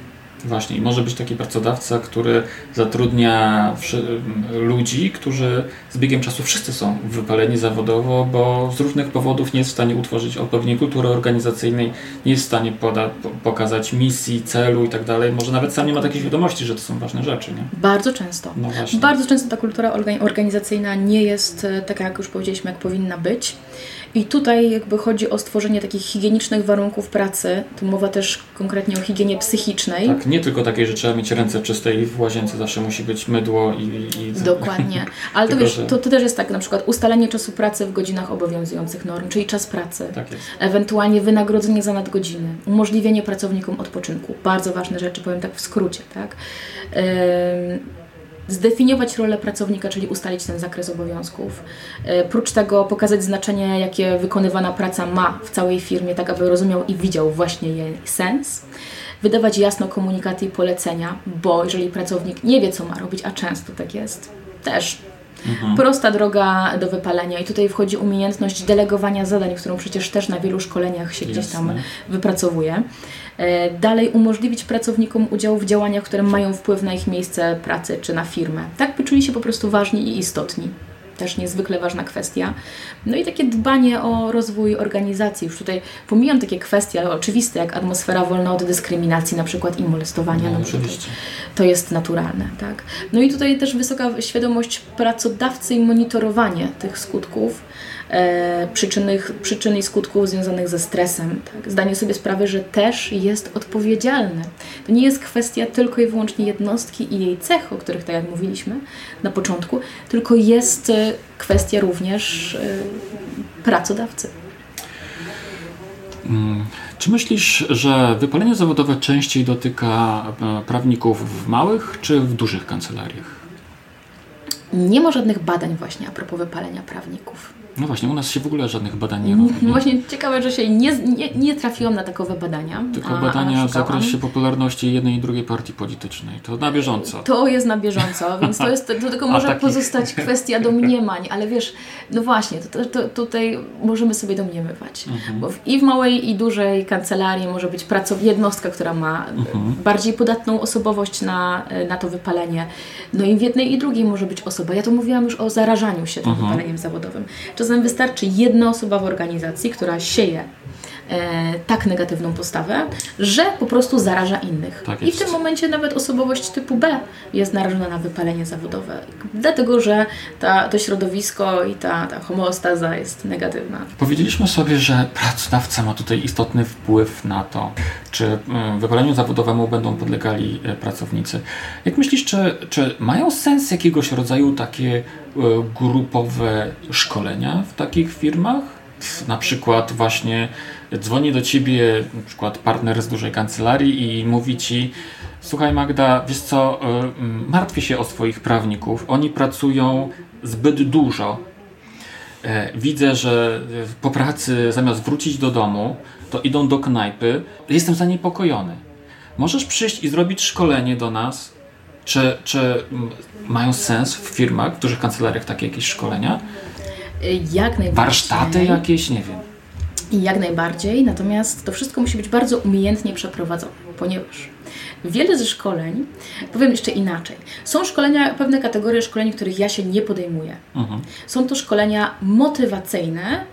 Właśnie, i może być taki pracodawca, który zatrudnia ludzi, którzy z biegiem czasu wszyscy są wypaleni zawodowo, bo z różnych powodów nie jest w stanie utworzyć odpowiedniej kultury organizacyjnej, nie jest w stanie pokazać misji, celu i tak dalej. Może nawet sam nie ma takiej świadomości, że to są ważne rzeczy. Nie? Bardzo często. No Bardzo często ta kultura organizacyjna nie jest e, taka, jak już powiedzieliśmy, jak powinna być. I tutaj jakby chodzi o stworzenie takich higienicznych warunków pracy. Tu mowa też konkretnie o higienie psychicznej. Tak, nie tylko takiej, że trzeba mieć ręce czyste i w łazience zawsze musi być mydło i... i... Dokładnie. Ale to, wiesz, że... to, to też jest tak, na przykład ustalenie czasu pracy w godzinach obowiązujących norm, czyli czas pracy. Tak jest. Ewentualnie wynagrodzenie za nadgodziny. Umożliwienie pracownikom odpoczynku. Bardzo ważne rzeczy, powiem tak w skrócie, tak? Zdefiniować rolę pracownika, czyli ustalić ten zakres obowiązków. E, prócz tego pokazać znaczenie, jakie wykonywana praca ma w całej firmie, tak aby rozumiał i widział właśnie jej sens. wydawać jasno komunikaty i polecenia, bo jeżeli pracownik nie wie, co ma robić, a często tak jest, też Mhm. Prosta droga do wypalenia i tutaj wchodzi umiejętność delegowania zadań, którą przecież też na wielu szkoleniach się gdzieś tam wypracowuje. E, dalej umożliwić pracownikom udział w działaniach, które mają wpływ na ich miejsce pracy czy na firmę. Tak by czuli się po prostu ważni i istotni też niezwykle ważna kwestia. No i takie dbanie o rozwój organizacji. Już tutaj pomijam takie kwestie ale oczywiste, jak atmosfera wolna od dyskryminacji na przykład i molestowania. No, no oczywiście. To jest naturalne. Tak? No i tutaj też wysoka świadomość pracodawcy i monitorowanie tych skutków e, przyczynych, przyczyn i skutków związanych ze stresem. Tak? Zdanie sobie sprawy, że też jest odpowiedzialny. To nie jest kwestia tylko i wyłącznie jednostki i jej cech, o których tak jak mówiliśmy na początku, tylko jest e, kwestia również e, pracodawcy. Mm. Czy myślisz, że wypalenie zawodowe częściej dotyka prawników w małych czy w dużych kancelariach? Nie ma żadnych badań właśnie a propos wypalenia prawników. No właśnie, u nas się w ogóle żadnych badań nie robi. No właśnie ciekawe, że się nie, nie, nie trafiłam na takowe badania. Tylko a, badania a w zakresie popularności jednej i drugiej partii politycznej. To na bieżąco. To jest na bieżąco, więc to, jest, to tylko może takich... pozostać kwestia domniemań, ale wiesz, no właśnie, to, to, tutaj możemy sobie domniemywać. Mhm. Bo w, i w małej i dużej kancelarii może być pracow jednostka, która ma mhm. bardziej podatną osobowość na, na to wypalenie. No i w jednej i drugiej może być osoba. Ja tu mówiłam już o zarażaniu się tym mhm. wypaleniem zawodowym. Czasem wystarczy jedna osoba w organizacji, która sieje tak negatywną postawę, że po prostu zaraża innych. Tak I w tym momencie nawet osobowość typu B jest narażona na wypalenie zawodowe, dlatego że ta, to środowisko i ta, ta homeostaza jest negatywna. Powiedzieliśmy sobie, że pracodawca ma tutaj istotny wpływ na to, czy e, wypaleniu zawodowemu będą podlegali e, pracownicy. Jak myślisz, czy, czy mają sens jakiegoś rodzaju takie e, grupowe szkolenia w takich firmach? Na przykład właśnie dzwoni do ciebie na przykład partner z dużej kancelarii i mówi ci słuchaj Magda, wiesz co, martwię się o swoich prawników, oni pracują zbyt dużo. Widzę, że po pracy zamiast wrócić do domu, to idą do knajpy. Jestem zaniepokojony. Możesz przyjść i zrobić szkolenie do nas? Czy, czy mają sens w firmach, w dużych kancelariach takie jakieś szkolenia? Jak najbardziej. Warsztaty jakieś, nie wiem. Jak najbardziej, natomiast to wszystko musi być bardzo umiejętnie przeprowadzone, ponieważ wiele ze szkoleń, powiem jeszcze inaczej, są szkolenia, pewne kategorie szkoleń, których ja się nie podejmuję. Mhm. Są to szkolenia motywacyjne,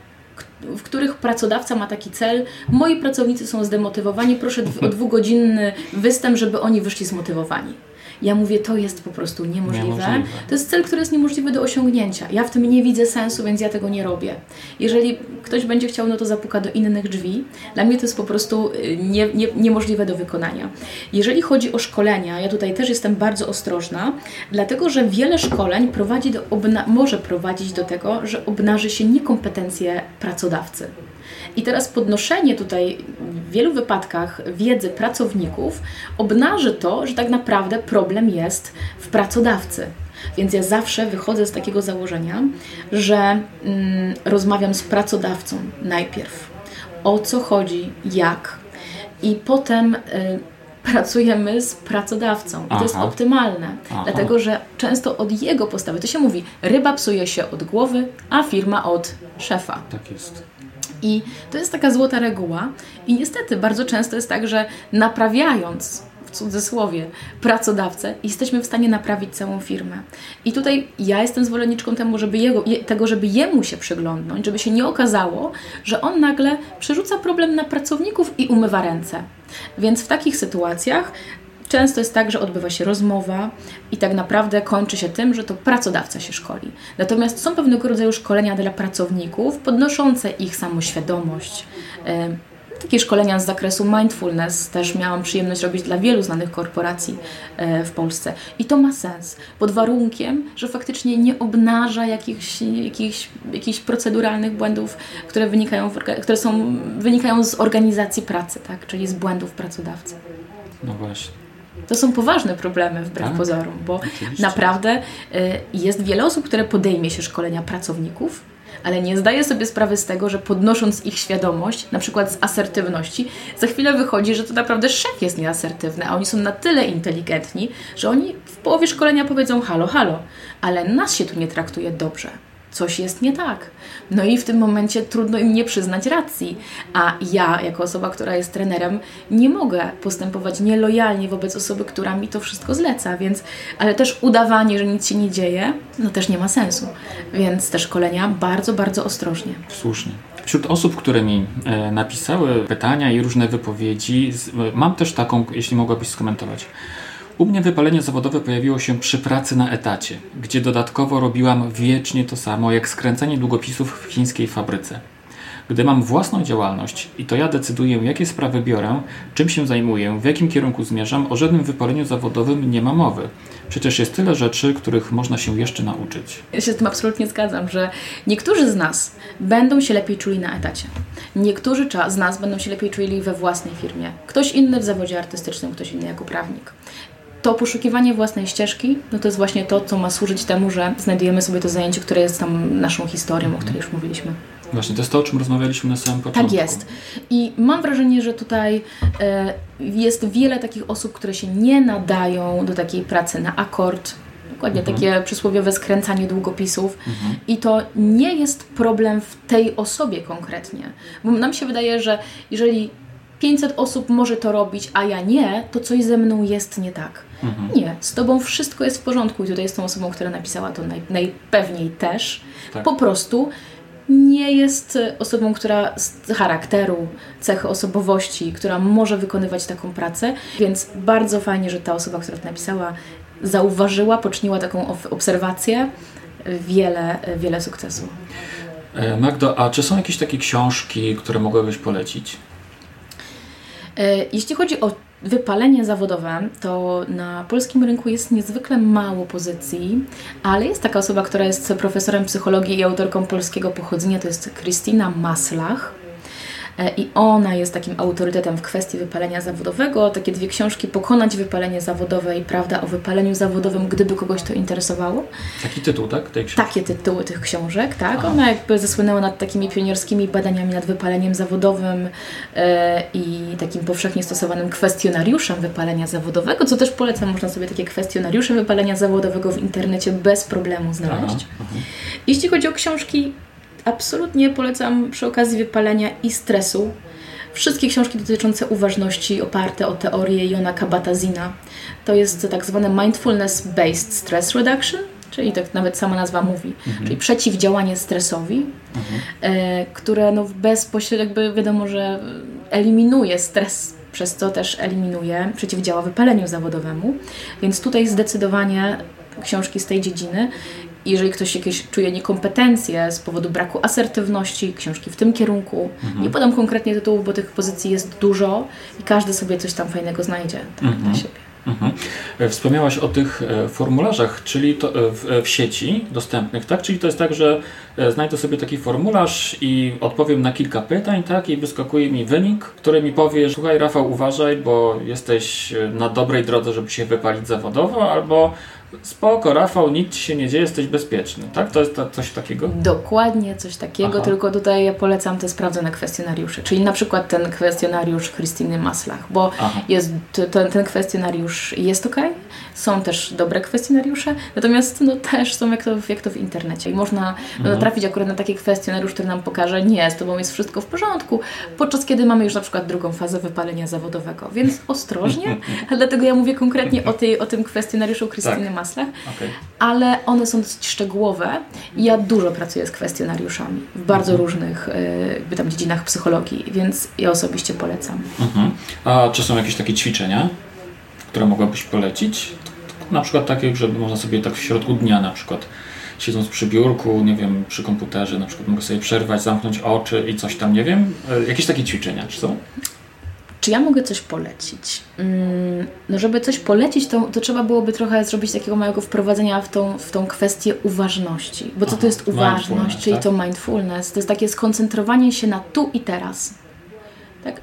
w których pracodawca ma taki cel, moi pracownicy są zdemotywowani, proszę o dwugodzinny występ, żeby oni wyszli zmotywowani. Ja mówię, to jest po prostu niemożliwe. niemożliwe. To jest cel, który jest niemożliwy do osiągnięcia. Ja w tym nie widzę sensu, więc ja tego nie robię. Jeżeli ktoś będzie chciał, no to zapuka do innych drzwi. Dla mnie to jest po prostu y, nie, nie, niemożliwe do wykonania. Jeżeli chodzi o szkolenia, ja tutaj też jestem bardzo ostrożna, dlatego że wiele szkoleń prowadzi do może prowadzić do tego, że obnaży się niekompetencje pracodawcy. I teraz podnoszenie tutaj w wielu wypadkach wiedzy pracowników obnaży to, że tak naprawdę problem jest w pracodawcy. Więc ja zawsze wychodzę z takiego założenia, że mm, rozmawiam z pracodawcą najpierw. O co chodzi, jak. I potem y, pracujemy z pracodawcą. I to jest optymalne, Aha. dlatego że często od jego postawy, to się mówi, ryba psuje się od głowy, a firma od szefa. Tak jest. I to jest taka złota reguła. I niestety bardzo często jest tak, że naprawiając w cudzysłowie pracodawcę, jesteśmy w stanie naprawić całą firmę. I tutaj ja jestem zwolenniczką temu, żeby jego, tego, żeby jemu się przyglądnąć, żeby się nie okazało, że on nagle przerzuca problem na pracowników i umywa ręce. Więc w takich sytuacjach Często jest tak, że odbywa się rozmowa i tak naprawdę kończy się tym, że to pracodawca się szkoli. Natomiast są pewnego rodzaju szkolenia dla pracowników podnoszące ich samoświadomość. E, takie szkolenia z zakresu mindfulness też miałam przyjemność robić dla wielu znanych korporacji e, w Polsce. I to ma sens, pod warunkiem, że faktycznie nie obnaża jakichś, jakichś, jakichś proceduralnych błędów, które, wynikają, które są, wynikają z organizacji pracy, tak? czyli z błędów pracodawcy. No właśnie. To są poważne problemy wbrew tak? pozorom, bo Oczywiście. naprawdę y, jest wiele osób, które podejmie się szkolenia pracowników, ale nie zdaję sobie sprawy z tego, że podnosząc ich świadomość, na przykład z asertywności, za chwilę wychodzi, że to naprawdę szef jest nieasertywny, a oni są na tyle inteligentni, że oni w połowie szkolenia powiedzą halo, halo, ale nas się tu nie traktuje dobrze coś jest nie tak. No i w tym momencie trudno im nie przyznać racji. A ja, jako osoba, która jest trenerem, nie mogę postępować nielojalnie wobec osoby, która mi to wszystko zleca, więc, ale też udawanie, że nic się nie dzieje, no też nie ma sensu. Więc te szkolenia bardzo, bardzo ostrożnie. Słusznie. Wśród osób, które mi e, napisały pytania i różne wypowiedzi, z, mam też taką, jeśli mogłabyś skomentować. U mnie wypalenie zawodowe pojawiło się przy pracy na etacie, gdzie dodatkowo robiłam wiecznie to samo jak skręcanie długopisów w chińskiej fabryce. Gdy mam własną działalność i to ja decyduję, jakie sprawy biorę, czym się zajmuję, w jakim kierunku zmierzam, o żadnym wypaleniu zawodowym nie ma mowy. Przecież jest tyle rzeczy, których można się jeszcze nauczyć. Ja się z tym absolutnie zgadzam, że niektórzy z nas będą się lepiej czuli na etacie. Niektórzy z nas będą się lepiej czuli we własnej firmie. Ktoś inny w zawodzie artystycznym, ktoś inny jako prawnik to poszukiwanie własnej ścieżki, no to jest właśnie to, co ma służyć temu, że znajdujemy sobie to zajęcie, które jest tam naszą historią, o której już mówiliśmy. Właśnie, to jest to, o czym rozmawialiśmy na samym początku. Tak jest. I mam wrażenie, że tutaj e, jest wiele takich osób, które się nie nadają do takiej pracy na akord, dokładnie mhm. takie przysłowiowe skręcanie długopisów. Mhm. I to nie jest problem w tej osobie konkretnie. Bo nam się wydaje, że jeżeli 500 osób może to robić, a ja nie, to coś ze mną jest nie tak. Mhm. Nie, z Tobą wszystko jest w porządku i tutaj jest tą osobą, która napisała to naj, najpewniej też. Tak. Po prostu nie jest osobą, która z charakteru, cechy osobowości, która może wykonywać taką pracę, więc bardzo fajnie, że ta osoba, która to napisała, zauważyła, poczyniła taką obserwację. Wiele, wiele sukcesu. E, Magdo, a czy są jakieś takie książki, które mogłabyś polecić? E, jeśli chodzi o wypalenie zawodowe, to na polskim rynku jest niezwykle mało pozycji, ale jest taka osoba, która jest profesorem psychologii i autorką polskiego pochodzenia, to jest Krystyna Maslach. E, i ona jest takim autorytetem w kwestii wypalenia zawodowego. Takie dwie książki, Pokonać wypalenie zawodowe i Prawda o wypaleniu zawodowym, gdyby kogoś to interesowało. Taki tytuł, tak? Tej Takie tytuły tych książek, tak. Aha. Ona jakby zasłynęła nad takimi pionierskimi badaniami nad wypaleniem zawodowym e, i takim powszechnie stosowanym kwestionariuszem wypalenia zawodowego, co też polecam, można sobie takie kwestionariusze wypalenia zawodowego w internecie bez problemu znaleźć. Aha, aha. Jeśli chodzi o książki absolutnie polecam przy okazji wypalenia i stresu wszystkie książki dotyczące uważności oparte o teorię Jona Kabat-Zina. To jest tak zwane mindfulness-based stress reduction, czyli tak nawet sama nazwa mówi, mhm. czyli przeciwdziałanie stresowi, mhm. e, które no bezpośrednio jakby wiadomo, że eliminuje stres, przez co też eliminuje, przeciwdziała wypaleniu zawodowemu. Więc tutaj zdecydowanie książki z tej dziedziny jeżeli ktoś jakieś czuje niekompetencje z powodu braku asertywności, książki w tym kierunku, mhm. nie podam konkretnie tytułów, bo tych pozycji jest dużo i każdy sobie coś tam fajnego znajdzie tak, mhm. dla siebie. Mhm. E, wspomniałaś o tych e, formularzach, czyli e, w, w, sieci dostępnych, tak? Czyli to jest tak, że znajdę sobie taki formularz i odpowiem na kilka pytań, tak? I wyskakuje mi wynik, który mi powie, słuchaj Rafał, uważaj, bo jesteś na dobrej drodze, żeby się wypalić zawodowo, albo Spoko, Rafał, nic ci się nie dzieje, jesteś bezpieczny, tak? To jest to, coś takiego? Dokładnie coś takiego, Aha. tylko tutaj ja polecam te sprawdzone kwestionariusze, czyli na przykład ten kwestionariusz Krystyny Maslach, bo jest, ten, ten kwestionariusz jest ok, są też dobre kwestionariusze, natomiast no, też są jak to, jak to w internecie i można mhm. no, trafić akurat na taki kwestionariusz, który nam pokaże, nie, z Tobą jest wszystko w porządku, podczas kiedy mamy już na przykład drugą fazę wypalenia zawodowego, więc ostrożnie, dlatego ja mówię konkretnie o, tej, o tym kwestionariuszu Krystyny tak maslach, okay. ale one są dosyć szczegółowe i ja dużo pracuję z kwestionariuszami w bardzo mhm. różnych y, tam dziedzinach psychologii, więc ja osobiście polecam. Mhm. A czy są jakieś takie ćwiczenia, które mogłabyś polecić? Na przykład takie, żeby można sobie tak w środku dnia na przykład siedząc przy biurku, nie wiem, przy komputerze, na przykład mogę sobie przerwać, zamknąć oczy i coś tam, nie wiem. E, jakieś takie ćwiczenia, czy są? Czy ja mogę coś polecić? Mm, no, żeby coś polecić, to, to trzeba byłoby trochę zrobić takiego małego wprowadzenia w tą, w tą kwestię uważności. Bo co to jest uważność, czyli tak? to mindfulness? To jest takie skoncentrowanie się na tu i teraz. Tak?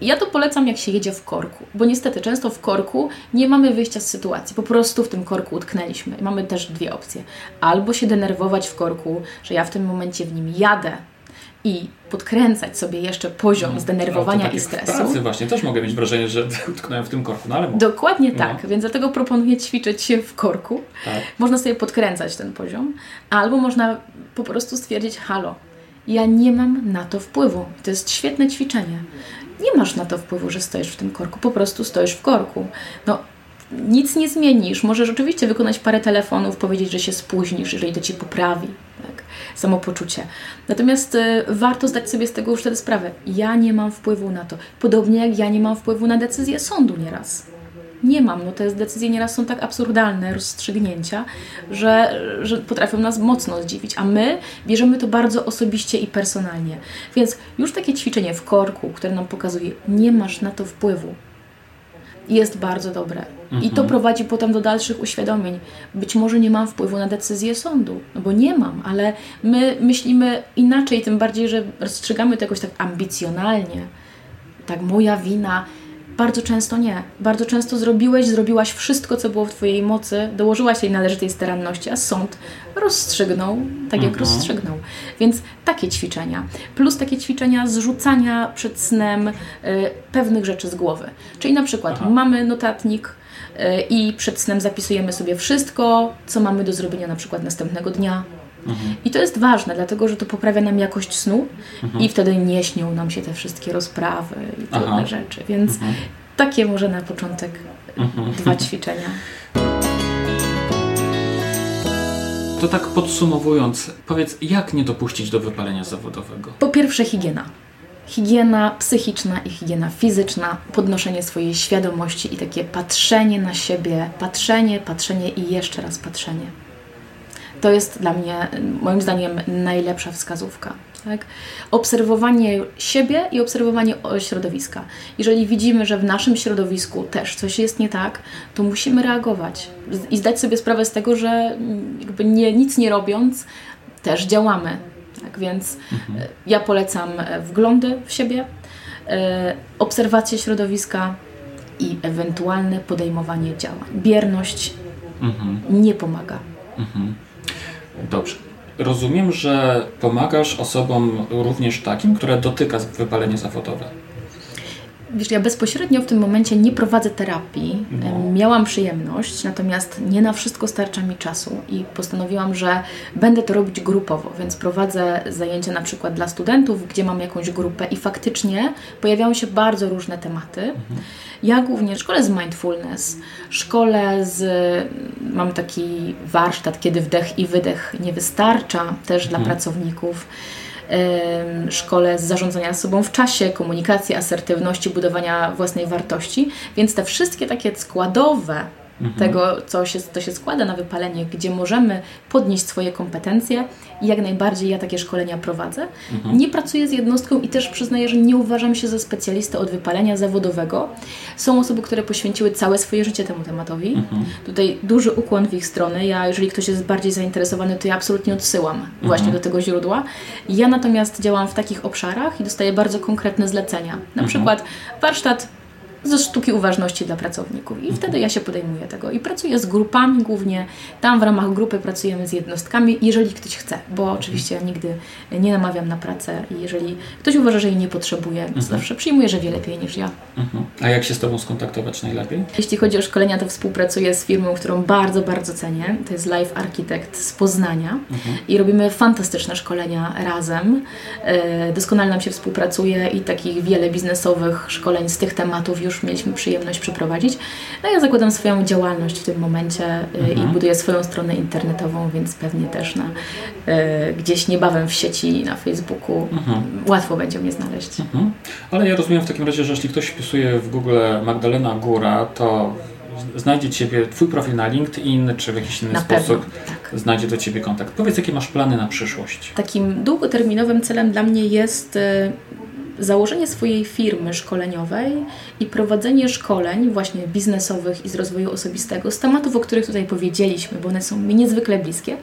Ja to polecam, jak się jedzie w korku, bo niestety często w korku nie mamy wyjścia z sytuacji. Po prostu w tym korku utknęliśmy. Mamy też dwie opcje. Albo się denerwować w korku, że ja w tym momencie w nim jadę i podkręcać sobie jeszcze poziom no, zdenerwowania i stresu. W pracy właśnie też mogę mieć wrażenie, że utknąłem w tym korku, no ale Dokładnie no. tak, więc dlatego proponuję ćwiczyć się w korku. Tak. Można sobie podkręcać ten poziom, albo można po prostu stwierdzić, halo, ja nie mam na to wpływu. To jest świetne ćwiczenie. Nie masz na to wpływu, że stoisz w tym korku, po prostu stoisz w korku. No, nic nie zmienisz. Możesz oczywiście wykonać parę telefonów, powiedzieć, że się spóźnisz, jeżeli to ci poprawi tak, samopoczucie. Natomiast y, warto zdać sobie z tego już wtedy sprawę. Ja nie mam wpływu na to. Podobnie jak ja nie mam wpływu na decyzję sądu nieraz nie mam. No te decyzje nieraz są tak absurdalne, rozstrzygnięcia, że, że potrafią nas mocno zdziwić, a my bierzemy to bardzo osobiście i personalnie. Więc już takie ćwiczenie w korku, które nam pokazuje, nie masz na to wpływu, jest bardzo dobre. Mhm. I to mhm. prowadzi potem do dalszych uświadomień. Być może nie mam wpływu na decyzję sądu, no bo nie mam, ale my myślimy inaczej, tym bardziej, że rozstrzygamy to jakoś tak ambicjonalnie. Tak, moja wina, bardzo często nie. Bardzo często zrobiłeś, zrobiłaś wszystko, co było w Twojej mocy, dołożyłaś jej należytej staranności, a sąd rozstrzygnął tak, jak mhm. rozstrzygnął. Więc takie ćwiczenia. Plus takie ćwiczenia zrzucania przed snem y, pewnych rzeczy z głowy. Czyli na przykład Aha. mamy notatnik, y, i przed snem zapisujemy sobie wszystko, co mamy do zrobienia na przykład następnego dnia, Mhm. I to jest ważne, dlatego że to poprawia nam jakość snu mhm. i wtedy nie śnią nam się te wszystkie rozprawy i trudne rzeczy. Więc mhm. takie może na początek mhm. dwa ćwiczenia. To tak podsumowując, powiedz, jak nie dopuścić do wypalenia zawodowego? Po pierwsze, higiena. Higiena psychiczna i higiena fizyczna, podnoszenie swojej świadomości i takie patrzenie na siebie, patrzenie, patrzenie i jeszcze raz patrzenie. To jest dla mnie, moim zdaniem, najlepsza wskazówka. Tak? Obserwowanie siebie i obserwowanie środowiska. Jeżeli widzimy, że w naszym środowisku też coś jest nie tak, to musimy reagować i zdać sobie sprawę z tego, że jakby nie, nic nie robiąc, też działamy. Tak więc mhm. E, ja polecam e, wglądy w siebie, e, obserwację środowiska i ewentualne podejmowanie działań. Bierność mhm. nie pomaga. Mhm. Dobrze. Rozumiem, że pomagasz osobom również takim, które dotyka wypalenie zawodowe. Wiesz, ja bezpośrednio w tym momencie nie prowadzę terapii. No. Miałam przyjemność, natomiast nie na wszystko starcza mi czasu i postanowiłam, że będę to robić grupowo, więc prowadzę zajęcia na przykład dla studentów, gdzie mam jakąś grupę i faktycznie pojawiają się bardzo różne tematy. Mhm. Ja głównie szkole z mindfulness, szkole z. Mam taki warsztat, kiedy wdech i wydech nie wystarcza, też mhm. dla pracowników szkole z zarządzania sobą w czasie, komunikacji, asertywności, budowania własnej wartości. Więc te wszystkie takie składowe mhm. tego, co się, to się składa na wypalenie, gdzie możemy podnieść swoje kompetencje i jak najbardziej ja takie szkolenia prowadzę. Mhm. Nie pracuję z jednostką i też przyznaję, że nie uważam się za specjalistę od wypalenia zawodowego. Są osoby, które poświęciły całe swoje życie temu tematowi. Mhm. Tutaj duży ukłon w ich stronę. Ja, jeżeli ktoś jest bardziej zainteresowany, to ja absolutnie odsyłam właśnie mhm. do tego źródła. Ja natomiast działam w takich obszarach i dostaję bardzo konkretne zlecenia. Na mhm. przykład warsztat ze sztuki uważności dla pracowników. I wtedy ja się podejmuję tego i pracuję z grupami głównie. Tam w ramach grupy pracujemy z jednostkami, jeżeli ktoś chce, bo oczywiście ja nigdy nie namawiam na pracę i jeżeli ktoś uważa, że jej nie potrzebuje, to mhm. zawsze przyjmuję, że wie lepiej niż ja. Mhm. A jak się z Tobą skontaktować najlepiej? Jeśli chodzi o szkolenia, to współpracuję z firmą, którą bardzo, bardzo cenię. To jest Life Architect z Poznania mhm. i robimy fantastyczne szkolenia razem. E, doskonale nam się współpracuje i takich wiele biznesowych szkoleń z tych tematów już mieliśmy przyjemność przeprowadzić. No ja zakładam swoją działalność w tym momencie y, mhm. i buduję swoją stronę internetową, więc pewnie też na, y, gdzieś niebawem w sieci na Facebooku mhm. łatwo będzie mnie znaleźć. Mhm. Ale ja rozumiem w takim razie, że jeśli ktoś wpisuje w Google Magdalena Góra, to znajdzie Ciebie, Twój profil na LinkedIn, czy w jakiś inny na sposób tak. znajdzie do Ciebie kontakt. Powiedz, jakie masz plany na przyszłość? Takim długoterminowym celem dla mnie jest y, założenie swojej firmy szkoleniowej i prowadzenie szkoleń właśnie biznesowych i z rozwoju osobistego z tematów, o których tutaj powiedzieliśmy, bo one są mi niezwykle bliskie,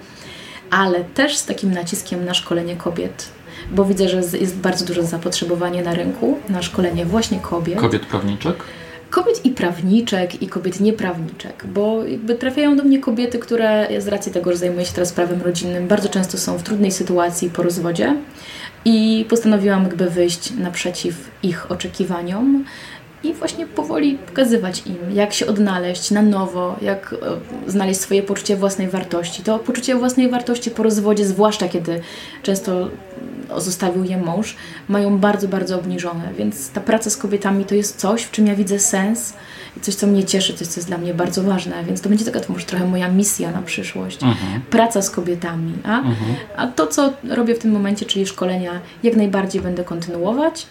ale też z takim naciskiem na szkolenie kobiet bo widzę, że jest bardzo duże zapotrzebowanie na rynku na szkolenie właśnie kobiet. Kobiet prawniczek? kobiet i prawniczek, i kobiet nieprawniczek, bo jakby trafiają do mnie kobiety, które z racji tego, że zajmuję się teraz prawem rodzinnym, bardzo często są w trudnej sytuacji po rozwodzie i postanowiłam jakby wyjść naprzeciw ich oczekiwaniom i właśnie powoli pokazywać im, jak się odnaleźć na nowo, jak e, znaleźć swoje poczucie własnej wartości. To poczucie własnej wartości po rozwodzie, zwłaszcza kiedy często zostawił je mąż, mają bardzo, bardzo obniżone. Więc ta praca z kobietami to jest coś, w czym ja widzę sens i coś, co mnie cieszy, coś, co jest dla mnie bardzo ważne. Więc to będzie taka to może trochę moja misja na przyszłość. Mhm. Praca z kobietami. A? Mhm. a to, co robię w tym momencie, czyli szkolenia, jak najbardziej będę kontynuować.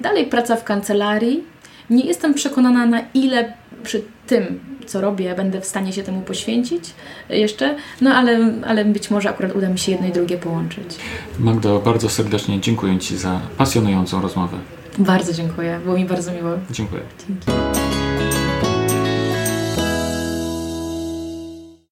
Dalej praca w kancelarii. Nie jestem przekonana, na ile przy tym, co robię, będę w stanie się temu poświęcić jeszcze, no ale, ale być może akurat uda mi się jedno i drugie połączyć. Magdo, bardzo serdecznie dziękuję Ci za pasjonującą rozmowę. Bardzo dziękuję, było mi bardzo miło. Dziękuję. Dzięki.